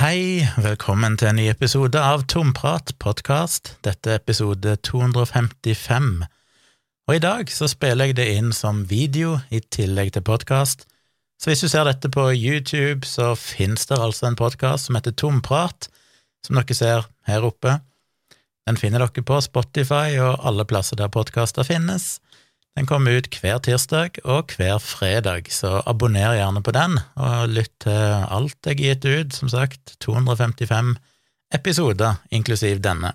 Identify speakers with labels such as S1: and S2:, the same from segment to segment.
S1: Hei, velkommen til en ny episode av Tomprat podkast. Dette er episode 255, og i dag så spiller jeg det inn som video i tillegg til podkast. Så hvis du ser dette på YouTube, så finnes det altså en podkast som heter Tomprat, som dere ser her oppe. Den finner dere på Spotify og alle plasser der podkaster finnes. Den kommer ut hver tirsdag og hver fredag, så abonner gjerne på den, og lytt til alt jeg har gitt ut, som sagt, 255 episoder, inklusiv denne.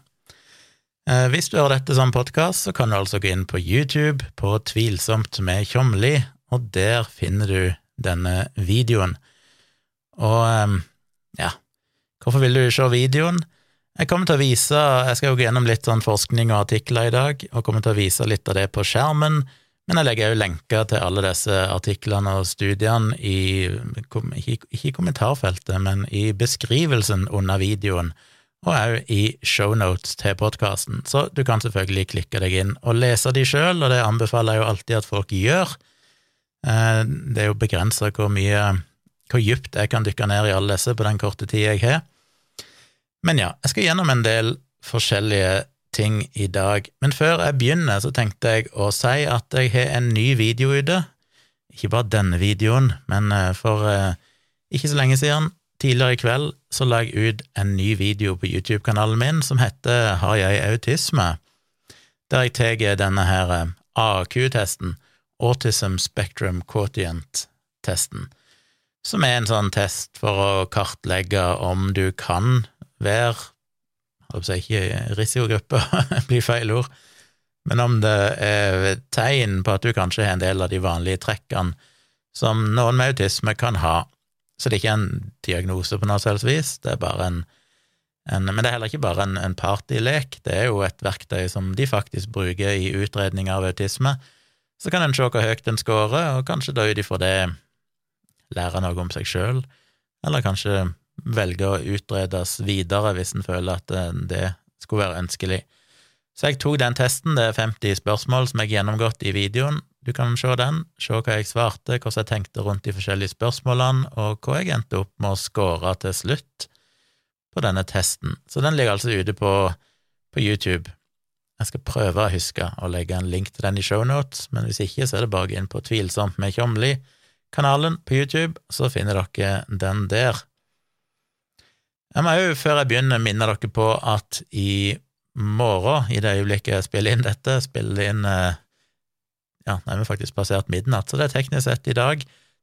S1: Eh, hvis du hører dette som podkast, så kan du altså gå inn på YouTube på Tvilsomt med Tjomli, og der finner du denne videoen. Og eh, ja, hvorfor vil du se videoen? Jeg kommer til å vise, jeg skal jo gå gjennom litt sånn forskning og artikler i dag, og kommer til å vise litt av det på skjermen, men jeg legger òg lenker til alle disse artiklene og studiene i, ikke i kommentarfeltet, men i beskrivelsen under videoen, og òg i shownotes til podkasten, så du kan selvfølgelig klikke deg inn og lese de sjøl, og det anbefaler jeg jo alltid at folk gjør. Eh, det er jo begrensa hvor mye, hvor dypt jeg kan dykke ned i alle disse på den korte tida jeg har. Men ja, jeg skal gjennom en del forskjellige ting i dag. Men før jeg begynner, så tenkte jeg å si at jeg har en ny video ute. Ikke bare denne videoen, men eh, for eh, ikke så lenge siden, tidligere i kveld, så la jeg ut en ny video på YouTube-kanalen min som heter Har jeg autisme? Der jeg tar denne her eh, AQ-testen, Autism Spectrum Quotient-testen, som er en sånn test for å kartlegge om du kan være jeg ikke risikogruppe, blir feil ord, men om det er tegn på at du kanskje har en del av de vanlige trekkene som noen med autisme kan ha. Så det er ikke en diagnose på noe selvs vis, det er bare en, en Men det er heller ikke bare en, en partylek, det er jo et verktøy som de faktisk bruker i utredning av autisme. Så kan en se hvor høyt en scorer, og kanskje da ut ifra det lære noe om seg sjøl, eller kanskje velge å utredes videre hvis en føler at eh, det skulle være ønskelig. Så jeg tok den testen, det er 50 spørsmål som jeg har gjennomgått i videoen. Du kan se den, se hva jeg svarte, hvordan jeg tenkte rundt de forskjellige spørsmålene, og hva jeg endte opp med å score til slutt på denne testen. Så den ligger altså ute på, på YouTube. Jeg skal prøve å huske å legge en link til den i shownotes, men hvis ikke, så er det bare inn på Tvilsomt med Tjomli-kanalen på YouTube, så finner dere den der. Jeg må jo, før jeg begynner, minne dere på at i morgen, i det øyeblikket jeg spiller inn dette, spiller inn eh, Ja, nå er vi faktisk passert midnatt, så det er teknisk sett i dag.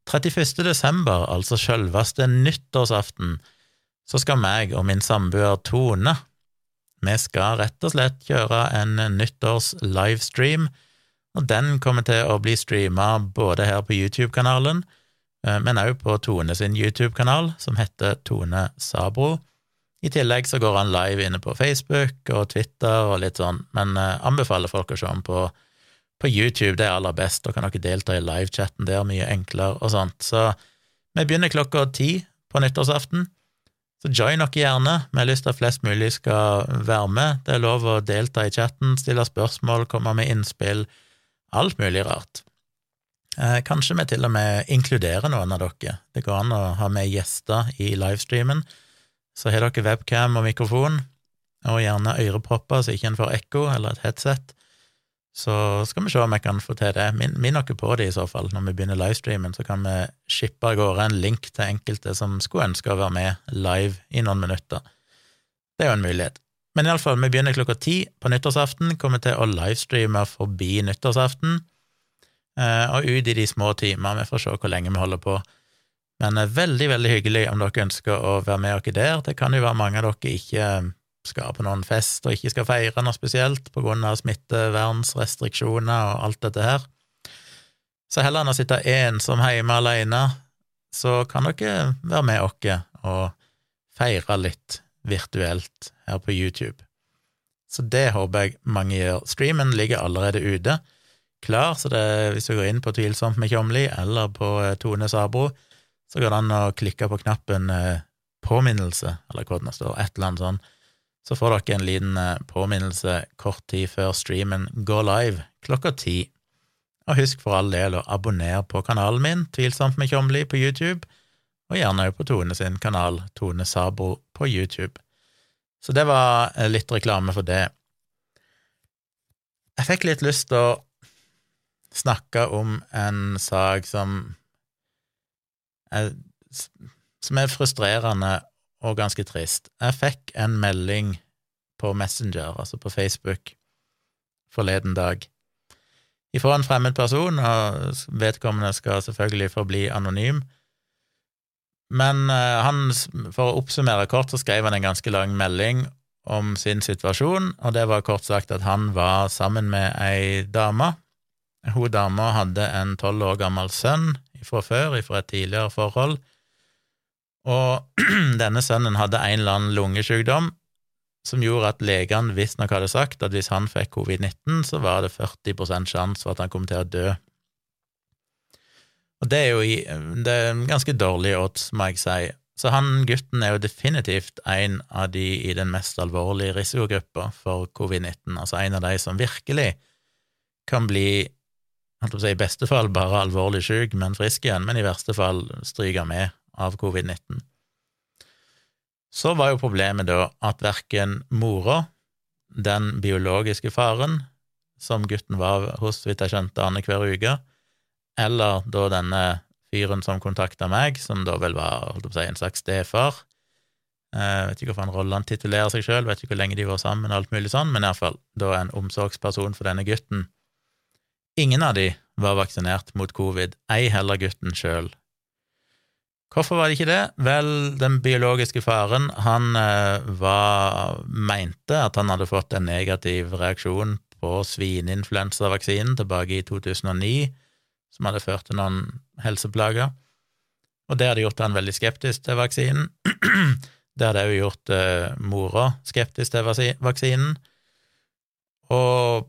S1: 31. desember, altså selveste nyttårsaften, så skal meg og min samboer Tone vi skal rett og slett kjøre en nyttårs-livestream, og den kommer til å bli streama både her på YouTube-kanalen, men òg på Tone sin YouTube-kanal, som heter Tone Sabro. I tillegg så går han live inne på Facebook og Twitter og litt sånn, men uh, anbefaler folk å se ham på, på, YouTube, det er aller best, da kan dere delta i livechatten der mye enklere og sånt. Så vi begynner klokka ti på nyttårsaften, så join dere gjerne, vi har lyst til at flest mulig skal være med, det er lov å delta i chatten, stille spørsmål, komme med innspill, alt mulig rart. Eh, kanskje vi til og med inkluderer noen av dere. Det går an å ha med gjester i livestreamen. Så har dere webcam og mikrofon, og gjerne ørepropper så ikke en får ekko, eller et headset. Så skal vi se om jeg kan få til det. Minn min dere på det, i så fall. Når vi begynner livestreamen, så kan vi shippe av gårde en link til enkelte som skulle ønske å være med live i noen minutter. Det er jo en mulighet. Men iallfall, vi begynner klokka ti på nyttårsaften, kommer til å livestreame forbi nyttårsaften og ut i de små timer. Vi får se hvor lenge vi holder på. Men eh, veldig, veldig hyggelig om dere ønsker å være med dere der. Det kan jo være mange av dere ikke eh, skal på noen fest og ikke skal feire noe spesielt på grunn av smittevernsrestriksjoner og alt dette her. Så heller enn å sitte ensom hjemme alene, så kan dere være med oss og feire litt virtuelt her på YouTube. Så det håper jeg mange gjør. Streamen ligger allerede ute klar, så det, hvis du går inn på Tvilsomt med Tjomli eller på eh, Tone Sabro, så går det an å klikke på knappen eh, påminnelse, eller hva det står, et eller annet sånn. Så får dere en liten eh, påminnelse kort tid før streamen går live klokka ti. Og husk for all del å abonnere på kanalen min, Tvilsomt med Tjomli, på YouTube, og gjerne også på Tone sin kanal, Tone Sabro på YouTube. Så det var litt reklame for det. Jeg fikk litt lyst til å snakke om en sak som er, som er frustrerende og ganske trist. Jeg fikk en melding på Messenger, altså på Facebook, forleden dag ifra en fremmed person, og vedkommende skal selvfølgelig forbli anonym. Men uh, han, for å oppsummere kort, så skrev han en ganske lang melding om sin situasjon, og det var kort sagt at han var sammen med ei dame. Hun dama hadde en tolv år gammel sønn fra før, fra et tidligere forhold, og denne sønnen hadde en eller annen lungesykdom som gjorde at legene visstnok hadde sagt at hvis han fikk covid-19, så var det 40 sjanse for at han kom til å dø. Og det er jo i, det er ganske dårlig odds, må jeg si. Så han gutten er jo definitivt en av de i den mest alvorlige risikogruppa for covid-19, altså en av de som virkelig kan bli i beste fall bare alvorlig syk, men frisk igjen, men i verste fall stryka med av covid-19. Så var jo problemet da at verken mora, den biologiske faren, som gutten var hos, vidt jeg skjønte, annenhver uke, eller da denne fyren som kontakta meg, som da vel var holdt på å si, en slags stefar Jeg eh, vet ikke hvorfor han Rolland titulerer seg sjøl, vet ikke hvor lenge de var sammen, og alt mulig sånn, men iallfall da en omsorgsperson for denne gutten. Ingen av de var vaksinert mot covid, ei heller gutten sjøl. Hvorfor var det ikke det? Vel, den biologiske faren, han eh, var, mente at han hadde fått en negativ reaksjon på svineinfluensavaksinen tilbake i 2009, som hadde ført til noen helseplager. Og det hadde gjort han veldig skeptisk til vaksinen. det hadde òg gjort eh, mora skeptisk til vaksinen. Og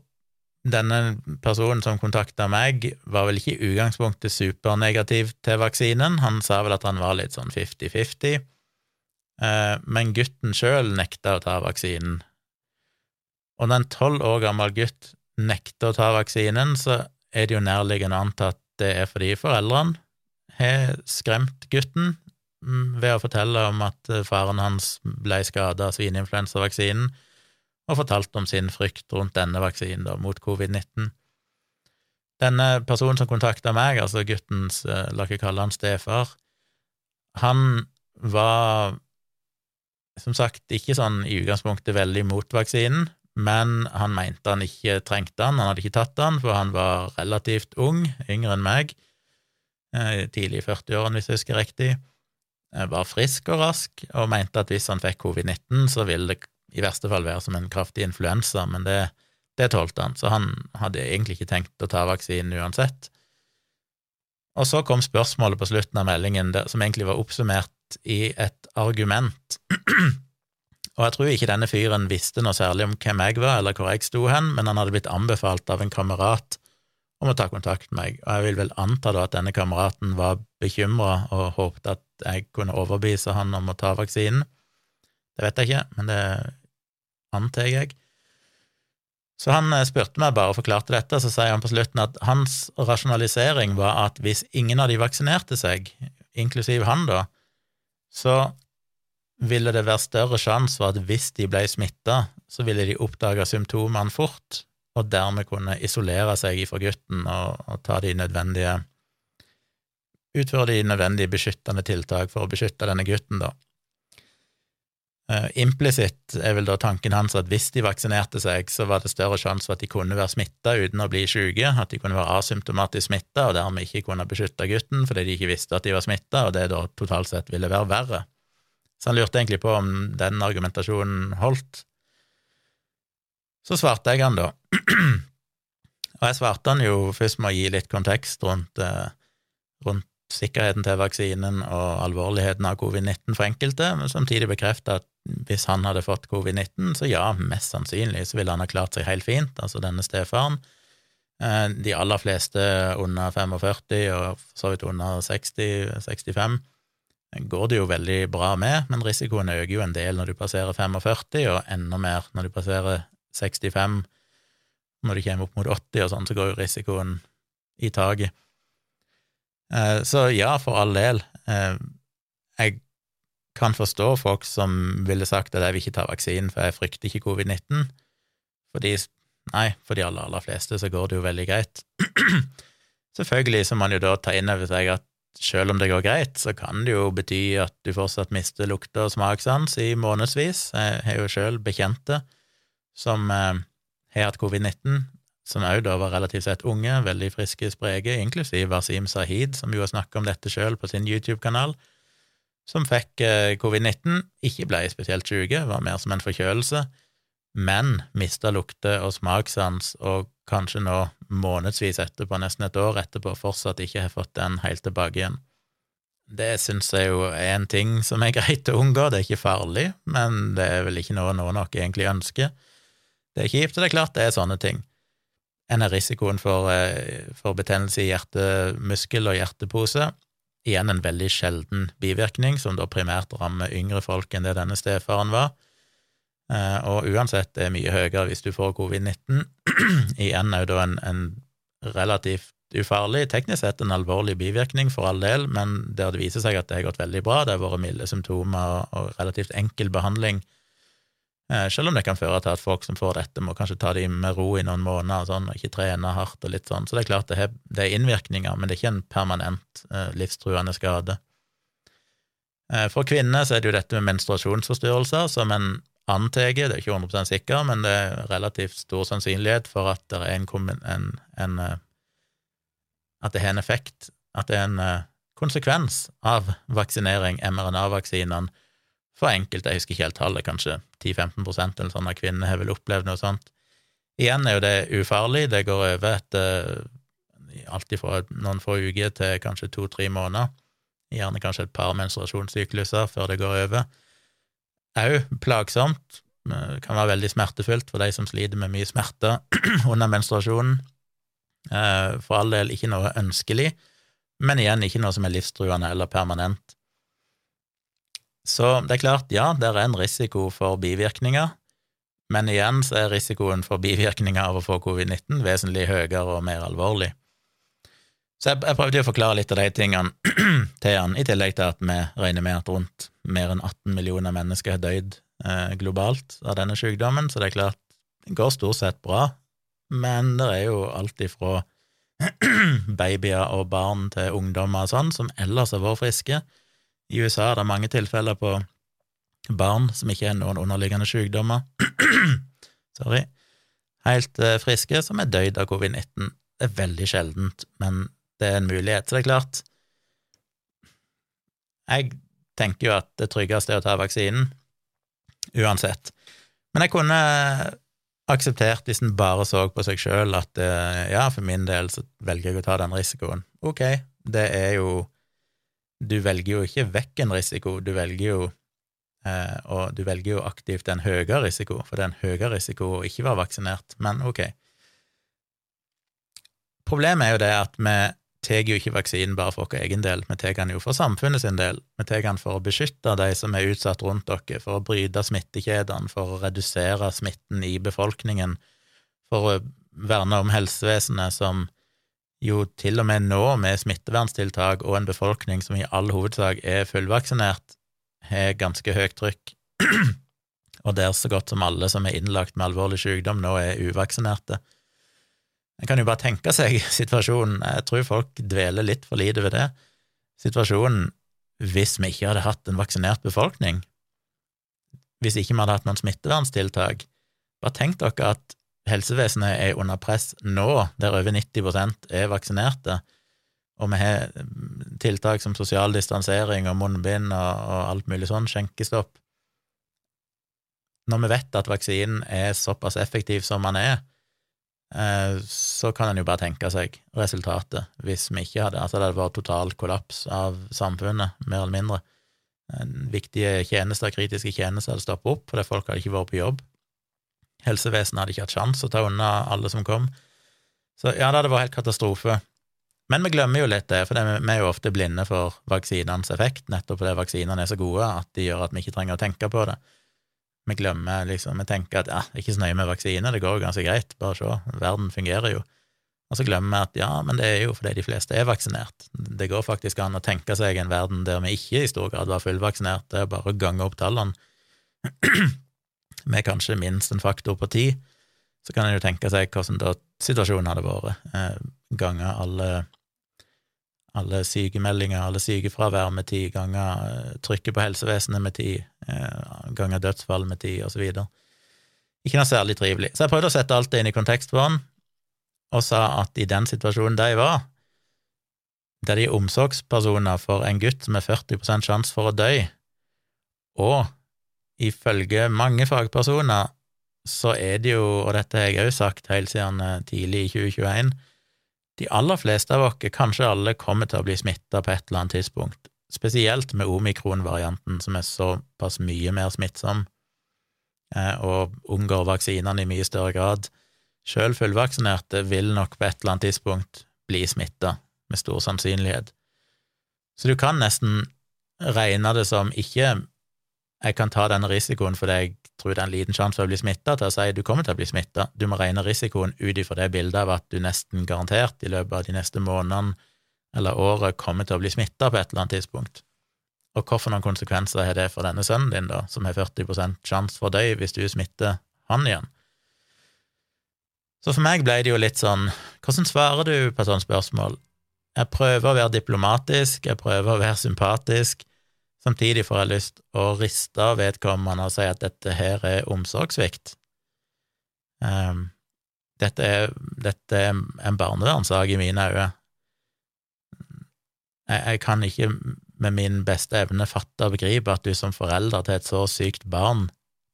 S1: denne personen som kontakta meg, var vel ikke i utgangspunktet supernegativ til vaksinen, han sa vel at han var litt sånn fifty-fifty, eh, men gutten sjøl nekta å ta vaksinen. Og når en tolv år gammel gutt nekter å ta vaksinen, så er det jo nærliggende å anta at det er fordi foreldrene har skremt gutten mm, ved å fortelle om at eh, faren hans ble skada av svineinfluensavaksinen, og fortalte om sin frykt rundt denne vaksinen da, mot covid-19. Denne personen som kontakta meg, altså guttens, eh, la ikke kalle han stefar, han var som sagt ikke sånn i utgangspunktet veldig mot vaksinen, men han mente han ikke trengte han, han hadde ikke tatt han, for han var relativt ung, yngre enn meg, eh, tidlig i 40-årene, hvis jeg husker riktig, var frisk og rask, og mente at hvis han fikk covid-19, så ville det i verste fall være som en kraftig influensa, men det, det tålte han, så han hadde egentlig ikke tenkt å ta vaksinen uansett. Og så kom spørsmålet på slutten av meldingen, som egentlig var oppsummert i et argument. og jeg tror ikke denne fyren visste noe særlig om hvem jeg var, eller hvor jeg sto hen, men han hadde blitt anbefalt av en kamerat om å ta kontakt med meg, og jeg vil vel anta da at denne kameraten var bekymra og håpte at jeg kunne overbevise han om å ta vaksinen. Det vet jeg ikke, men det antar jeg. Så han eh, spurte meg bare og forklarte dette, så sier han på slutten at hans rasjonalisering var at hvis ingen av de vaksinerte seg, inklusiv han, da, så ville det være større sjanse for at hvis de ble smitta, så ville de oppdage symptomene fort, og dermed kunne isolere seg ifra gutten og, og ta de nødvendige Utføre de nødvendige beskyttende tiltak for å beskytte denne gutten, da. Uh, Implisitt er vel da tanken hans at hvis de vaksinerte seg, så var det større sjanse for at de kunne være smitta uten å bli syke, at de kunne være asymptomatisk smitta og dermed ikke kunne beskytte gutten fordi de ikke visste at de var smitta, og det da totalt sett ville være verre. Så han lurte egentlig på om den argumentasjonen holdt. Så svarte jeg han, da. og jeg svarte han jo først med å gi litt kontekst rundt, uh, rundt sikkerheten til vaksinen og alvorligheten av covid-19 for enkelte, men samtidig bekrefte at hvis han hadde fått covid-19, så ja, mest sannsynlig så ville han ha klart seg helt fint, altså denne stefaren. Eh, de aller fleste under 45, og for så vidt under 60-65, går det jo veldig bra med, men risikoen øker jo en del når du passerer 45, og enda mer når du passerer 65. Når du kommer opp mot 80 og sånn, så går jo risikoen i taket. Eh, så ja, for all del. Eh, jeg kan forstå folk som ville sagt at jeg vil ikke ta vaksinen, for jeg frykter ikke covid-19. Fordi Nei, for de aller, aller fleste så går det jo veldig greit. Selvfølgelig så må man jo da ta inn over seg at selv om det går greit, så kan det jo bety at du fortsatt mister lukte- og smakssans i månedsvis. Jeg har jo sjøl bekjente som eh, har hatt covid-19, som òg da var relativt sett unge, veldig friske, spreke, inklusiv Wasim Sahid, som jo har snakka om dette sjøl på sin YouTube-kanal som fikk eh, covid-19, ikke ble spesielt syke, var mer som en forkjølelse, men mista lukte- og smakssans, og kanskje nå månedsvis etterpå, nesten et år etterpå, fortsatt ikke har fått den helt tilbake igjen. Det syns jeg jo er en ting som er greit å unngå, det er ikke farlig, men det er vel ikke noe noen nok egentlig ønsker. Det er kjipt, og det er klart det er sånne ting. En er risikoen for, eh, for betennelse i hjertemuskel og hjertepose, Igjen en veldig sjelden bivirkning, som da primært rammer yngre folk enn det denne stefaren var. Eh, og uansett, det er mye høyere hvis du får covid-19. Igjen er jo da en, en, relativt ufarlig, teknisk sett en alvorlig bivirkning for all del, men der det viser seg at det har gått veldig bra, det har vært milde symptomer og, relativt enkel behandling Eh, selv om det kan føre til at folk som får dette, må kanskje ta det med ro i noen måneder og sånn, og ikke trene hardt og litt sånn. Så det er klart det, er innvirkninger, men det er ikke en permanent eh, livstruende skade. Eh, for kvinner så er det jo dette med menstruasjonsforstyrrelser som en antar, det er ikke 100% sikker, men det er relativt stor sannsynlighet for at det er en, en, en At det har en effekt, at det er en konsekvens av vaksinering, mRNA-vaksinene, for enkelte, jeg husker ikke helt tallet, kanskje 10-15% eller sånn av kvinner har vel opplevd noe sånt. Igjen er jo det ufarlig, det går over etter alltid fra noen få uker til kanskje to-tre måneder, gjerne kanskje et par menstruasjonssykluser før det går over. Au, plagsomt, det kan være veldig smertefullt for de som sliter med mye smerte under menstruasjonen. Eh, for all del ikke noe ønskelig, men igjen ikke noe som er livstruende eller permanent. Så det er klart, ja, det er en risiko for bivirkninger, men igjen så er risikoen for bivirkninger av å få covid-19 vesentlig høyere og mer alvorlig. Så jeg, jeg prøvde å forklare litt av de tingene til han, i tillegg til at vi regner med at rundt mer enn 18 millioner mennesker har dødd eh, globalt av denne sykdommen, så det er klart, det går stort sett bra, men det er jo alt ifra babyer og barn til ungdommer og sånn, som ellers har vært friske, i USA er det mange tilfeller på barn som ikke har noen underliggende sykdommer, sorry, helt eh, friske, som er døyd av covid-19. Det er veldig sjeldent, men det er en mulighet. Så det er klart Jeg tenker jo at det tryggeste er å ta vaksinen, uansett. Men jeg kunne akseptert hvis en bare så på seg sjøl at eh, ja, for min del så velger jeg å ta den risikoen. Ok, det er jo du velger jo ikke vekk en risiko, du velger jo eh, og du velger jo aktivt en høyere risiko, for det er en høyere risiko å ikke være vaksinert, men ok. Problemet er jo det at vi tar jo ikke vaksinen bare for vår egen del, vi tar den jo for samfunnet sin del, vi tar den for å beskytte de som er utsatt rundt dere, for å bryte smittekjedene, for å redusere smitten i befolkningen, for å verne om helsevesenet som jo til og med nå, med smitteverntiltak og en befolkning som i all hovedsak er fullvaksinert, har ganske høyt trykk, og der så godt som alle som er innlagt med alvorlig sykdom, nå er uvaksinerte. En kan jo bare tenke seg situasjonen, jeg tror folk dveler litt for lite ved det, situasjonen hvis vi ikke hadde hatt en vaksinert befolkning, hvis ikke vi hadde hatt noen smitteverntiltak. Bare tenk dere at helsevesenet er under press nå, der over 90% er vaksinerte, og vi har tiltak som sosial distansering og munnbind og, og alt mulig sånn, skjenkestopp Når vi vet at vaksinen er såpass effektiv som den er, eh, så kan en jo bare tenke seg resultatet hvis vi ikke hadde Altså det hadde vært total kollaps av samfunnet, mer eller mindre. Viktige tjenester, kritiske tjenester hadde stoppet opp fordi folk hadde ikke vært på jobb. Helsevesenet hadde ikke hatt sjanse å ta unna alle som kom. Så ja, det hadde vært helt katastrofe. Men vi glemmer jo litt det, for vi er jo ofte blinde for vaksinenes effekt, nettopp fordi vaksinene er så gode at de gjør at vi ikke trenger å tenke på det. Vi glemmer liksom, vi tenker at ja, det er ikke så nøye med vaksine, det går jo ganske greit, bare se, verden fungerer jo. Og så glemmer vi at ja, men det er jo fordi de fleste er vaksinert. Det går faktisk an å tenke seg en verden der vi ikke i stor grad var fullvaksinert, det er bare å gange opp tallene med kanskje minst en faktor på ti, så kan en jo tenke seg hvordan da situasjonen hadde vært. Eh, ganger alle, alle sykemeldinger, alle sykefravær med ti, ganger eh, trykket på helsevesenet med ti, eh, ganger dødsfall med ti, videre. Ikke noe særlig trivelig. Så jeg prøvde å sette alt det inn i kontekst for han, og sa at i den situasjonen de var, der de er omsorgspersoner for en gutt som er 40% sjanse for å dø, og ifølge mange fagpersoner så er det jo, og dette har jeg òg sagt helt siden eh, tidlig i 2021, de aller fleste av oss, kanskje alle, kommer til å bli smitta på et eller annet tidspunkt, spesielt med omikron-varianten, som er såpass mye mer smittsom eh, og unngår vaksinene i mye større grad. Sjøl fullvaksinerte vil nok på et eller annet tidspunkt bli smitta, med stor sannsynlighet. Så du kan nesten regne det som ikke jeg kan ta denne risikoen fordi jeg tror det er en liten sjanse for å bli smitta, til å si du kommer til å bli smitta. Du må regne risikoen ut ifra det bildet av at du nesten garantert i løpet av de neste månedene eller året kommer til å bli smitta på et eller annet tidspunkt. Og hvilke noen konsekvenser har det for denne sønnen din, da, som har 40 sjanse for å dø hvis du smitter han igjen? Så for meg ble det jo litt sånn, hvordan svarer du på et sånt spørsmål? Jeg prøver å være diplomatisk, jeg prøver å være sympatisk, Samtidig får jeg lyst å riste av vedkommende og si at dette her er omsorgssvikt. Um, dette, er, dette er en barnevernssak i mine øyne. Jeg, jeg, kan ikke med min beste evne fatte og begripe at du som forelder til et så sykt barn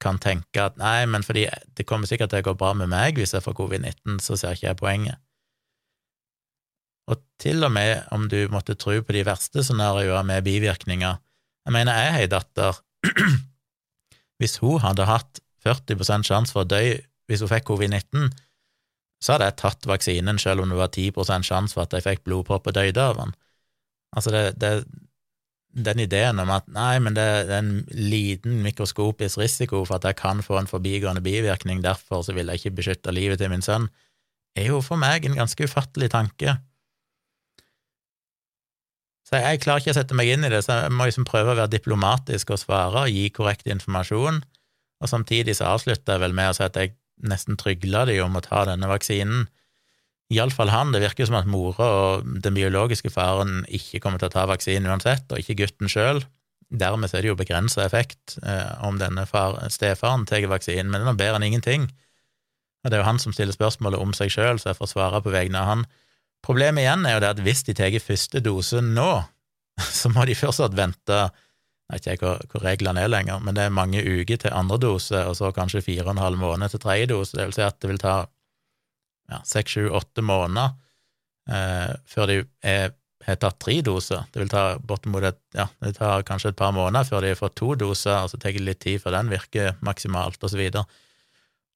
S1: kan tenke at nei, men fordi det kommer sikkert til å gå bra med meg hvis jeg får covid-19, så ser ikke jeg poenget. Og til og med om du måtte tro på de verste scenarioene med bivirkninger, jeg mener, jeg har ei datter Hvis hun hadde hatt 40 sjanse for å dø hvis hun fikk covid-19, så hadde jeg tatt vaksinen selv om det var 10 sjanse for at jeg fikk blodpropp og døde av den. Altså, det, det, den ideen om at nei, men det, det, er en liten mikroskopisk risiko for at jeg kan få en forbigående bivirkning, derfor så vil jeg ikke beskytte livet til min sønn, er jo for meg en ganske ufattelig tanke. Så jeg, klarer ikke å sette meg inn i det, så jeg må liksom prøve å være diplomatisk og svare og gi korrekt informasjon, og samtidig så avslutter jeg vel med å si at jeg nesten trygla de om å ta denne vaksinen. Iallfall han. Det virker som at mora og den biologiske faren ikke kommer til å ta vaksinen uansett, og ikke gutten sjøl. Dermed er det jo begrensa effekt eh, om denne far, stefaren tar vaksinen, men det er noe bedre enn ingenting. Og det er jo han som stiller spørsmålet om seg sjøl, så jeg får svare på vegne av han. Problemet igjen er jo det at hvis de tar første dose nå, så må de fortsatt vente Jeg vet ikke hvor reglene er lenger, men det er mange uker til andre dose, og så kanskje fire og en halv måned til tredje dose. Det vil si at det vil ta ja, seks, sju, åtte måneder eh, før de er, har tatt tre doser. Det vil ta bortimot et, ja, det tar kanskje et par måneder før de har fått to doser, og så tar det litt tid før den virker maksimalt, og så videre.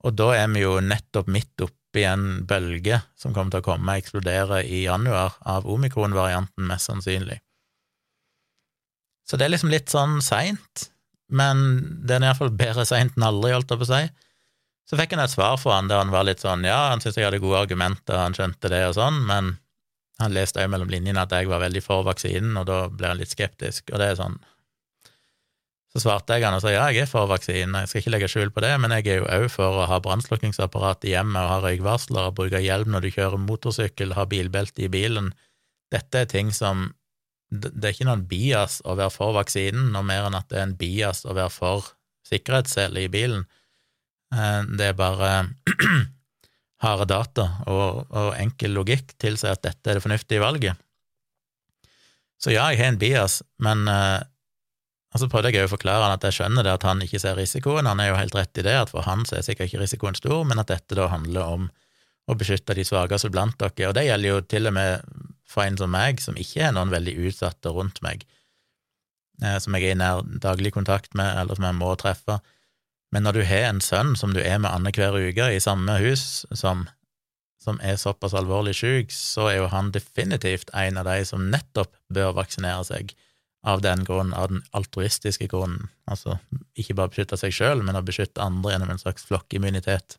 S1: Og da er vi jo nettopp midt oppe i en bølge som kommer til å komme og eksplodere i januar av omikron-varianten, mest sannsynlig. Så det er liksom litt sånn seint, men det er iallfall bedre seint enn aldri, holdt jeg på å si. Så fikk han et svar fra han der han var litt sånn ja, han syntes jeg hadde gode argumenter, han skjønte det og sånn, men han leste òg mellom linjene at jeg var veldig for vaksinen, og da ble han litt skeptisk, og det er sånn så svarte jeg han og sa ja, jeg er for vaksinen, jeg skal ikke legge skjul på det, men jeg er jo òg for å ha brannslukkingsapparat i hjemmet og ha røykvarsler og bruke hjelm når du kjører motorsykkel, ha bilbelte i bilen. Dette er ting som Det er ikke noen bias å være for vaksinen, noe mer enn at det er en bias å være for sikkerhetssele i bilen. Eh, det er bare harde data og, og enkel logikk tilsier at dette er det fornuftige valget. Så ja, jeg har en bias, men uh, og så prøvde jeg å forklare han at jeg skjønner det at han ikke ser risikoen, han er jo helt rett i det, at for han så er sikkert ikke risikoen stor, men at dette da handler om å beskytte de svakeste blant dere, og det gjelder jo til og med for en som meg, som ikke er noen veldig utsatte rundt meg, eh, som jeg er i nær daglig kontakt med, eller som jeg må treffe. Men når du har en sønn som du er med annenhver uke i samme hus, som, som er såpass alvorlig syk, så er jo han definitivt en av de som nettopp bør vaksinere seg av den grunnen, av den altruistiske grunnen, altså ikke bare beskytte seg sjøl, men å beskytte andre gjennom en slags flokkimmunitet.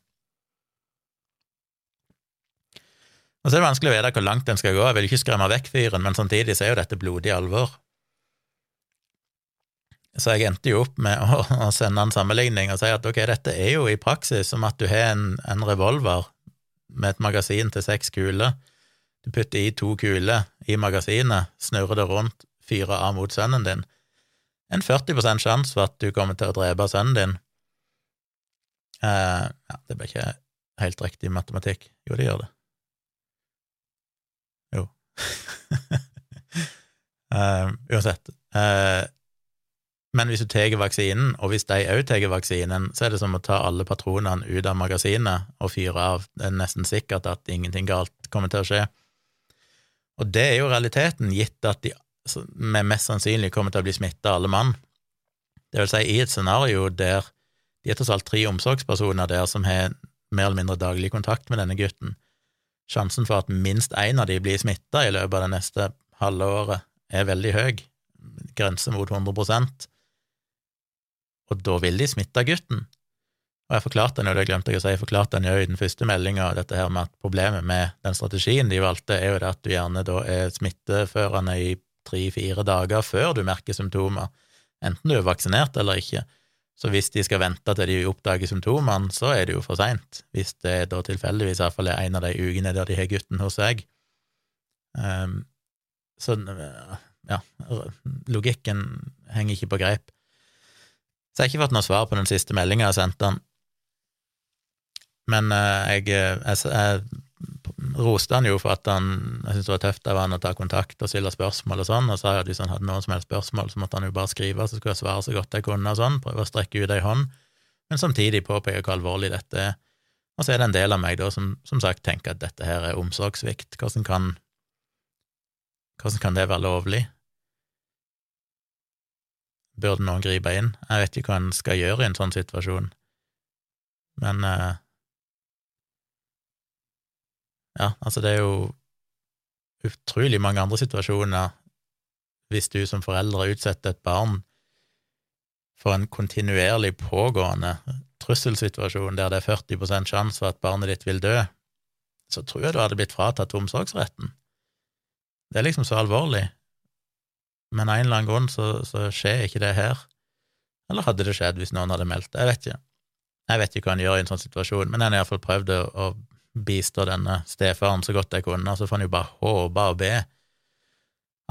S1: Og så er det vanskelig å vite hvor langt en skal gå. Jeg vil ikke skremme vekk fyren, men samtidig så er jo dette blodig alvor. Så jeg endte jo opp med å, sende en sammenligning og si at ok, dette er jo i praksis som at du har en, en revolver med et magasin til seks kuler. Du putter i to kuler i magasinet, snurrer det rundt, fyrer av mot sønnen din. En 40 sjanse for at du kommer til å drepe sønnen din. Uh, ja, det ble ikke helt riktig matematikk. Jo, det gjør det. Jo. uh, uansett. Uh, men hvis du tar vaksinen, og hvis de òg tar vaksinen, så er det som å ta alle patronene ut av magasinet og fyre av. Det er nesten sikkert at ingenting galt kommer til å skje. Og det er jo realiteten, gitt at de med mest sannsynlig kommer til å bli smitta, alle mann. Det vil si, i et scenario der de er tross alt tre omsorgspersoner der som har mer eller mindre daglig kontakt med denne gutten. Sjansen for at minst én av de blir smitta i løpet av det neste halve året, er veldig høy, grense mot 100% og da vil de smitte gutten. Og jeg forklarte den jo, det glemte jeg å si, jeg forklarte den jo i den første meldinga, dette her med at problemet med den strategien de valgte, er jo det at du gjerne da er smitteførende i tre-fire dager før du merker symptomer, enten du er vaksinert eller ikke. Så hvis de skal vente til de oppdager symptomene, så er det jo for seint, hvis det da tilfeldigvis iallfall er en av de ukene der de har gutten hos seg. Um, så ja, logikken henger ikke på greip. Så jeg har ikke fått noe svar på den siste meldinga jeg sendte han. Men uh, jeg, eh, jeg, jeg roste han jo for at han Jeg syntes det var tøft av han å ta kontakt og stille spørsmål og sånn, og sa at hvis han hadde noen som helst spørsmål, så måtte han jo bare skrive, så skulle jeg svare så godt jeg kunne og sånn, prøve å strekke ut ei hånd, men samtidig påpeke hvor alvorlig dette er. Og så er det en del av meg da som som sagt tenker at dette her er omsorgssvikt. Hvordan kan, hvordan kan det være lovlig? Burde noen gripe inn? Jeg vet ikke hva en skal gjøre i en sånn situasjon, men uh, Ja, altså, det er jo utrolig mange andre situasjoner hvis du som foreldre utsetter et barn for en kontinuerlig pågående trusselsituasjon der det er 40% sjanse for at barnet ditt vil dø, så tror jeg du hadde blitt fratatt omsorgsretten. Det er liksom så alvorlig men av en eller annen grunn så, så, skjer ikke det her. Eller hadde det skjedd hvis noen hadde meldt det? Jeg vet ikke. Jeg vet ikke hva han gjør i en sånn situasjon, men en har iallfall prøvd å, å bistå denne stefaren så godt jeg kunne, så får han jo bare håpe og be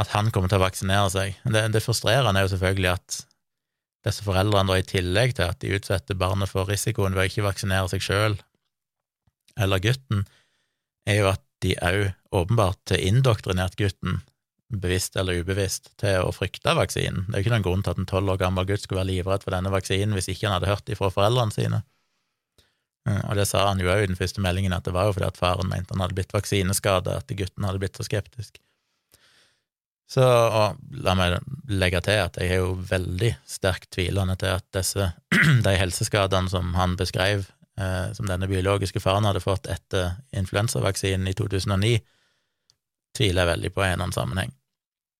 S1: at han kommer til å vaksinere seg. Det, det frustrerende er jo selvfølgelig at disse foreldrene, da, i tillegg til at de utsetter barnet for risikoen ved å ikke vaksinere seg sjøl eller gutten, er jo at de òg åpenbart har indoktrinert gutten bevisst eller ubevisst, til å frykte vaksinen. Det er jo ikke noen grunn til at en tolv år gammel gutt skulle være livredd for denne vaksinen hvis ikke han hadde hørt det fra foreldrene sine. Eh, og det sa han jo òg i den første meldingen, at det var jo fordi at faren mente han hadde blitt vaksineskada, at gutten hadde blitt så skeptisk. Så og la meg legge til at jeg er jo veldig sterkt tvilende til at disse, de helseskadene som han beskrev, eh, som denne biologiske faren hadde fått etter influensavaksinen i 2009, tviler jeg veldig på i en annen sammenheng.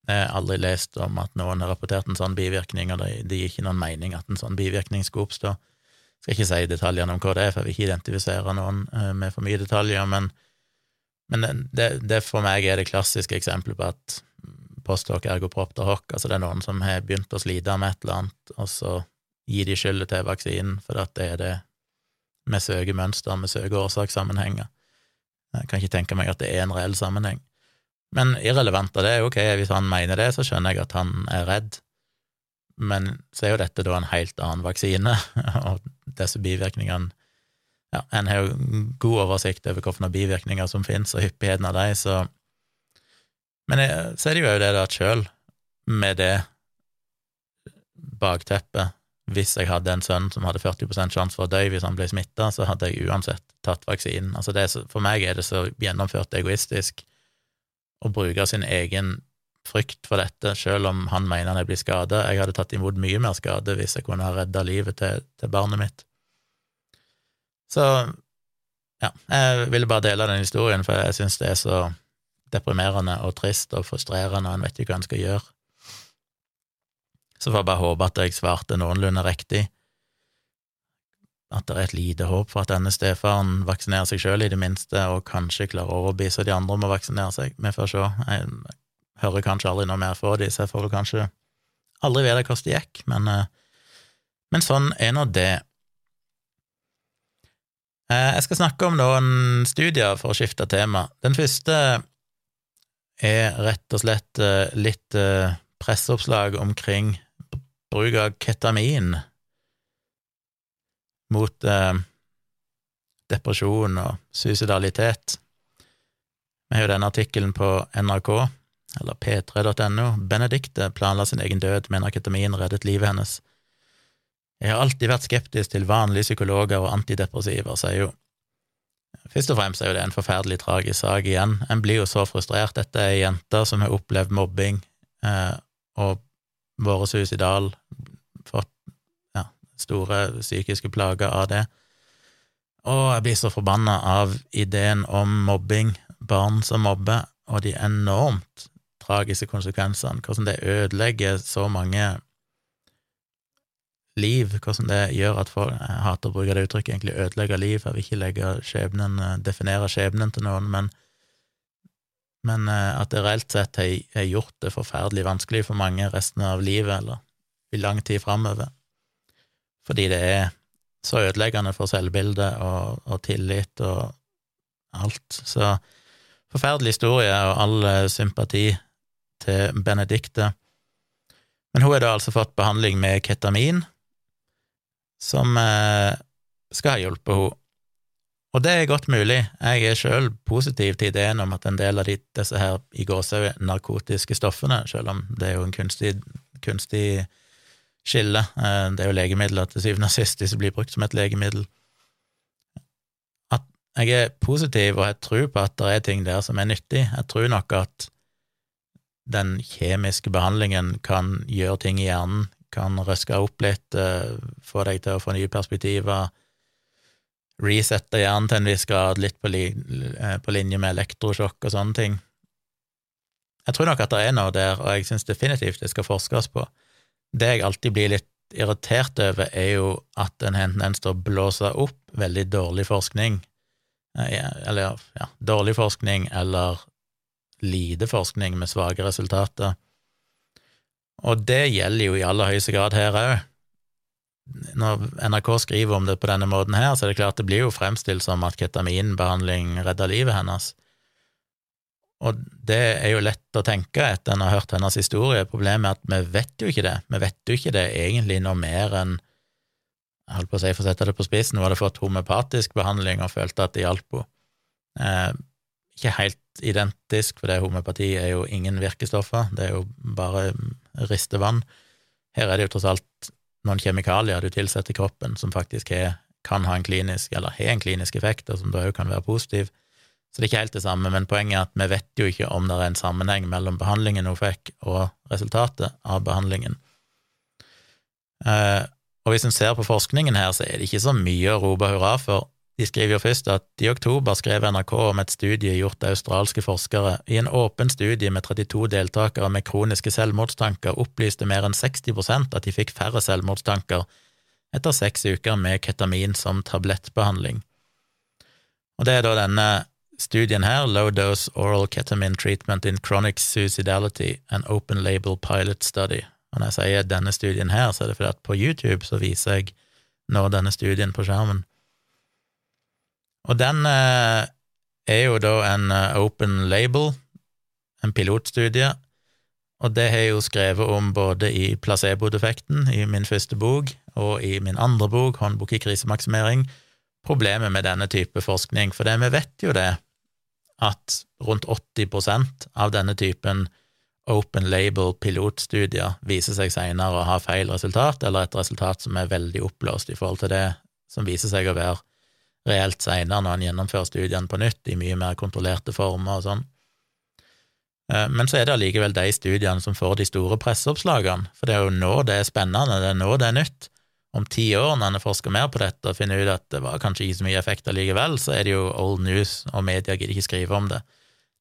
S1: Jeg har aldri lest om at noen har rapportert en sånn bivirkning, og det, gir ikke noen mening at en sånn bivirkning skulle oppstå. Skal ikke si detaljene om hva det er, for jeg vil ikke identifisere noen eh, med for mye detaljer, men, men det, det, for meg er det klassiske eksempelet på at postdoc ergo propter hoc, altså det er noen som har begynt å slite med et eller annet, og så gir de skylda til vaksinen, for at det er det vi søker mønster, vi søker årsakssammenhenger. Jeg kan ikke tenke meg at det er en reell sammenheng. Men irrelevant av det, ok, hvis han mener det, så skjønner jeg at han er redd. Men så er jo dette da en helt annen vaksine, og disse bivirkningene Ja, en har jo god oversikt over hvilke bivirkninger som finnes, og hyppigheten av dem, så Men så er det jo det det at sjøl med det bakteppet hvis jeg hadde en sønn som hadde 40 sjanse for å dø hvis han ble smitta, så hadde jeg uansett tatt vaksinen. Altså det, for meg er det så gjennomført egoistisk å bruke sin egen frykt for dette, selv om han mener han er blitt skada. Jeg hadde tatt imot mye mer skade hvis jeg kunne ha redda livet til, til, barnet mitt. Så ja, jeg ville bare dele den historien, for jeg syns det er så deprimerende og trist og frustrerende, og en vet ikke hva en skal gjøre. Så får jeg bare håpe at jeg svarte noenlunde riktig. at det er et lite håp for at denne stefaren vaksinerer seg sjøl, i det minste, og kanskje klarer å overbevise de andre om å vaksinere seg. Vi får se. Jeg hører kanskje aldri noe mer fra de, så jeg får vel kanskje aldri vite hvordan det gikk, men, eh, men sånn er nå det. Eh, jeg skal snakke om noen studier for å skifte tema. Den første er rett og slett eh, litt presseoppslag omkring bruk av ketamin mot depresjon og suicidalitet. Vi har jo denne artikkelen på NRK, eller p3.no. Benedicte planla sin egen død, men ketamin reddet livet hennes. Jeg har alltid vært skeptisk til vanlige psykologer og antidepressiver, sier hun. Først og fremst er jo det en forferdelig tragisk sak igjen. En blir jo så frustrert. Dette er jenter som har opplevd mobbing eh, og vært suicidal, fått store psykiske plager av det. Og jeg blir så forbanna av ideen om mobbing, barn som mobber, og de enormt tragiske konsekvensene, hvordan det ødelegger så mange liv, hvordan det gjør at folk Jeg hater å bruke det uttrykket, egentlig ødelegge liv, jeg vil ikke legge skjebnen, definere skjebnen til noen, men, men eh, at det reelt sett har gjort det forferdelig vanskelig for mange resten av livet, eller i lang tid framover fordi det er så ødeleggende for selvbildet og, og, tillit og alt. Så forferdelig historie og all eh, sympati til Benedicte. Men hun har da altså fått behandling med ketamin, som eh, skal ha hjulpet henne. Og det er godt mulig. Jeg er sjøl positiv til ideen om at en del av disse her i gåsehud narkotiske stoffene, selv om det er jo en kunstig, kunstig skille. Eh, det er jo legemidler til syvende og sist, de som blir brukt som et legemiddel. At jeg er positiv, og jeg tror på at det er ting der som er nyttig. Jeg tror nok at den kjemiske behandlingen kan gjøre ting i hjernen, kan røske opp litt, eh, få deg til å få nye perspektiver, resette hjernen til en viss grad, litt eh, på linje med elektrosjokk og sånne ting. Jeg tror nok at det er noe der, og jeg syns definitivt det skal forskes på. Det jeg alltid blir litt irritert over, er jo at en har en tendens å blåse opp veldig dårlig forskning, eh, eller ja, dårlig forskning eller lite forskning med svake resultater. Og det gjelder jo i aller høyeste grad her òg. Når NRK skriver om det på denne måten her, så er det klart det blir jo fremstilt som at ketaminbehandling redder livet hennes. Og det er jo lett å tenke etter en har hørt hennes historie. Problemet er at vi vet jo ikke det. Vi vet jo ikke det egentlig noe mer enn jeg holdt på å si, for å sette det på spissen, hun hadde fått homeopatisk behandling og følte at det hjalp henne. Eh, ikke helt identisk, for det homopati er jo ingen virkestoffer, det er jo bare ristevann. Her er det jo tross alt noen kjemikalier du tilsetter kroppen som faktisk er, kan ha en klinisk, eller har en klinisk effekt, og som da òg kan være positiv. Så det er ikke helt det samme, men poenget er at vi vet jo ikke om det er en sammenheng mellom behandlingen hun fikk, og resultatet av behandlingen. Eh, og hvis en ser på forskningen her, så er det ikke så mye å rope hurra for. De skriver jo først at i oktober skrev NRK om et studie gjort av australske forskere. I en åpen studie med 32 deltakere med kroniske selvmordstanker opplyste mer enn 60% at de fikk færre selvmordstanker etter seks uker med ketamin som tablettbehandling. Og det er da denne Studien her, Low Dose Oral Ketamine Treatment in Chronic Suicidality, an Open Label Pilot Study. Og når jeg sier denne studien her, så er det fordi at på YouTube så viser jeg nå denne studien på skjermen. Og den eh, er jo da en eh, open label, en pilotstudie, og det har jeg jo skrevet om både i placebo-defekten, i min første bok, og i min andre bok, Håndbok i krisemaksimering, problemet med denne type forskning, for det vi vet jo det, at rundt 80% av denne typen open label pilotstudier viser seg senere å ha feil resultat, eller et resultat som er veldig oppblåst i forhold til det som viser seg å være reelt senere når en gjennomfører studiene på nytt, i mye mer kontrollerte former og sånn. Eh, men så er det allikevel de studiene som får de store presseoppslagene, for det er jo nå det er spennende, det er nå det er nytt om ti år, når en forsker mer på dette og finner ut at det var kanskje ikke så mye effekt allikevel, så er det jo old news, og media gidder ikke skrive om det.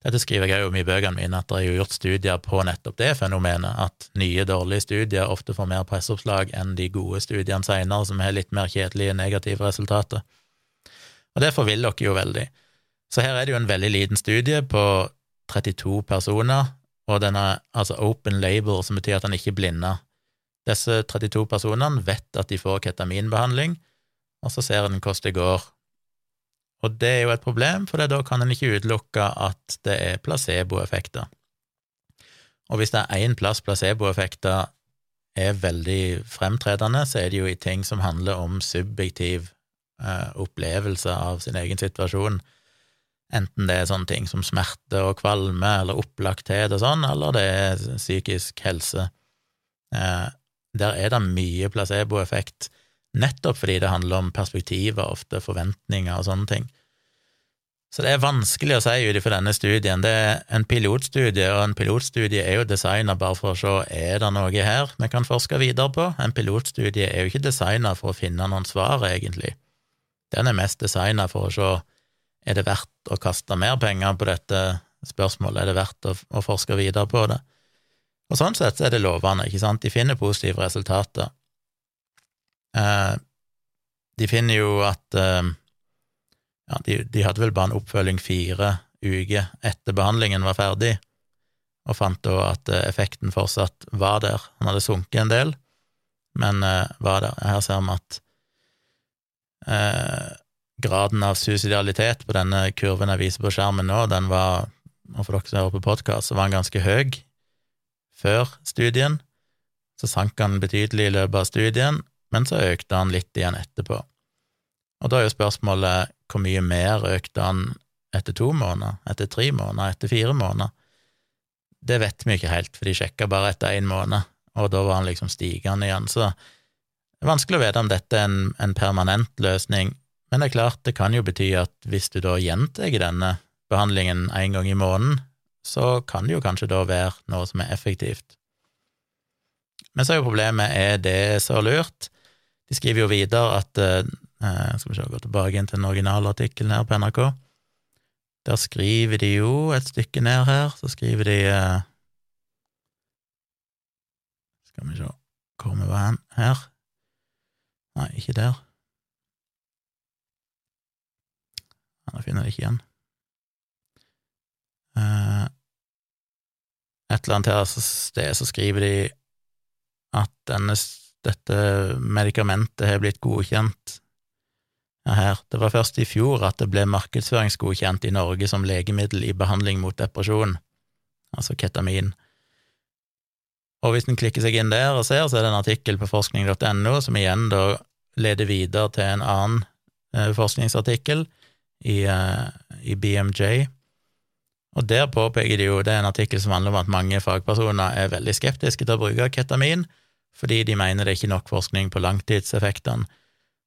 S1: Dette skriver jeg jo om i bøkene mine, at det er jo gjort studier på nettopp det fenomenet, at nye, dårlige studier ofte får mer presseoppslag enn de gode studiene seinere, som har litt mer kjedelige, negative resultater. Og det forviller dere jo veldig. Så her er det jo en veldig liten studie på 32 personer, og den er altså open label, som betyr at den ikke er blinda. Disse 32 personene vet at de får ketaminbehandling, og så ser en hvordan det går og det er jo et problem, for da kan en ikke utelukke at det er placeboeffekter. Og hvis det er én plass placeboeffekter er veldig fremtredende, så er det jo i ting som handler om subjektiv opplevelse av sin egen situasjon, enten det er sånne ting som smerte og kvalme eller opplagthet og sånn, eller det er psykisk helse. Eh, der er det mye placeboeffekt nettopp fordi det handler om perspektiver, ofte forventninger og sånne ting. Så det er vanskelig å si ut ifra denne studien. Det er en pilotstudie, og en pilotstudie er jo designa bare for å se er det noe her vi kan forske videre på. En pilotstudie er jo ikke designa for å finne noen svar, egentlig. Den er mest designa for å se er det verdt å kaste mer penger på dette spørsmålet, er det verdt å, å forske videre på det. Og sånn sett er det lovende, ikke sant, de finner positive resultater. Eh, de finner jo at eh, ja, de, de, hadde vel bare en oppfølging fire uker etter behandlingen var ferdig, og fant da at eh, effekten fortsatt var der. Han hadde sunket en del, men eh, var der. Her ser vi at uh, graden av suicidalitet på denne kurven jeg viser på skjermen nå, den var, og for dere som hører på podkast, så var den ganske høy før studien. Så sank han betydelig i løpet av studien, men så økte han litt igjen etterpå. Og da er jo spørsmålet hvor mye mer økte han etter to måneder, etter tre måneder, etter fire måneder? Det vet vi ikke helt, for de sjekka bare etter én måned, og da var han liksom stigende igjen. Så det er vanskelig å vite om dette er en, en permanent løsning, men det er klart, det kan jo bety at hvis du da gjentar denne behandlingen en gang i måneden, så kan det jo kanskje da være noe som er effektivt. Men så er jo problemet er det så lurt. De skriver jo videre at eh, Eh, skal vi se, gå tilbake inn til den originalartikkelen her på NRK. Der skriver de jo et stykke ned her, så skriver de eh, Skal vi se hvor vi var hen her. Nei, ikke der. Nå finner jeg det ikke igjen. Eh, et eller annet her sted så skriver de at denne, dette medikamentet har blitt godkjent her. Det var først i fjor at det ble markedsføringsgodkjent i Norge som legemiddel i behandling mot depresjon, altså ketamin. Og hvis en klikker seg inn der og ser, så er det en artikkel på forskning.no som igjen da leder videre til en annen eh, forskningsartikkel i, eh, i, BMJ. Og der påpeker de jo, det er en artikkel som handler om at mange fagpersoner er veldig skeptiske til å bruke ketamin, fordi de mener det er ikke nok forskning på langtidseffektene.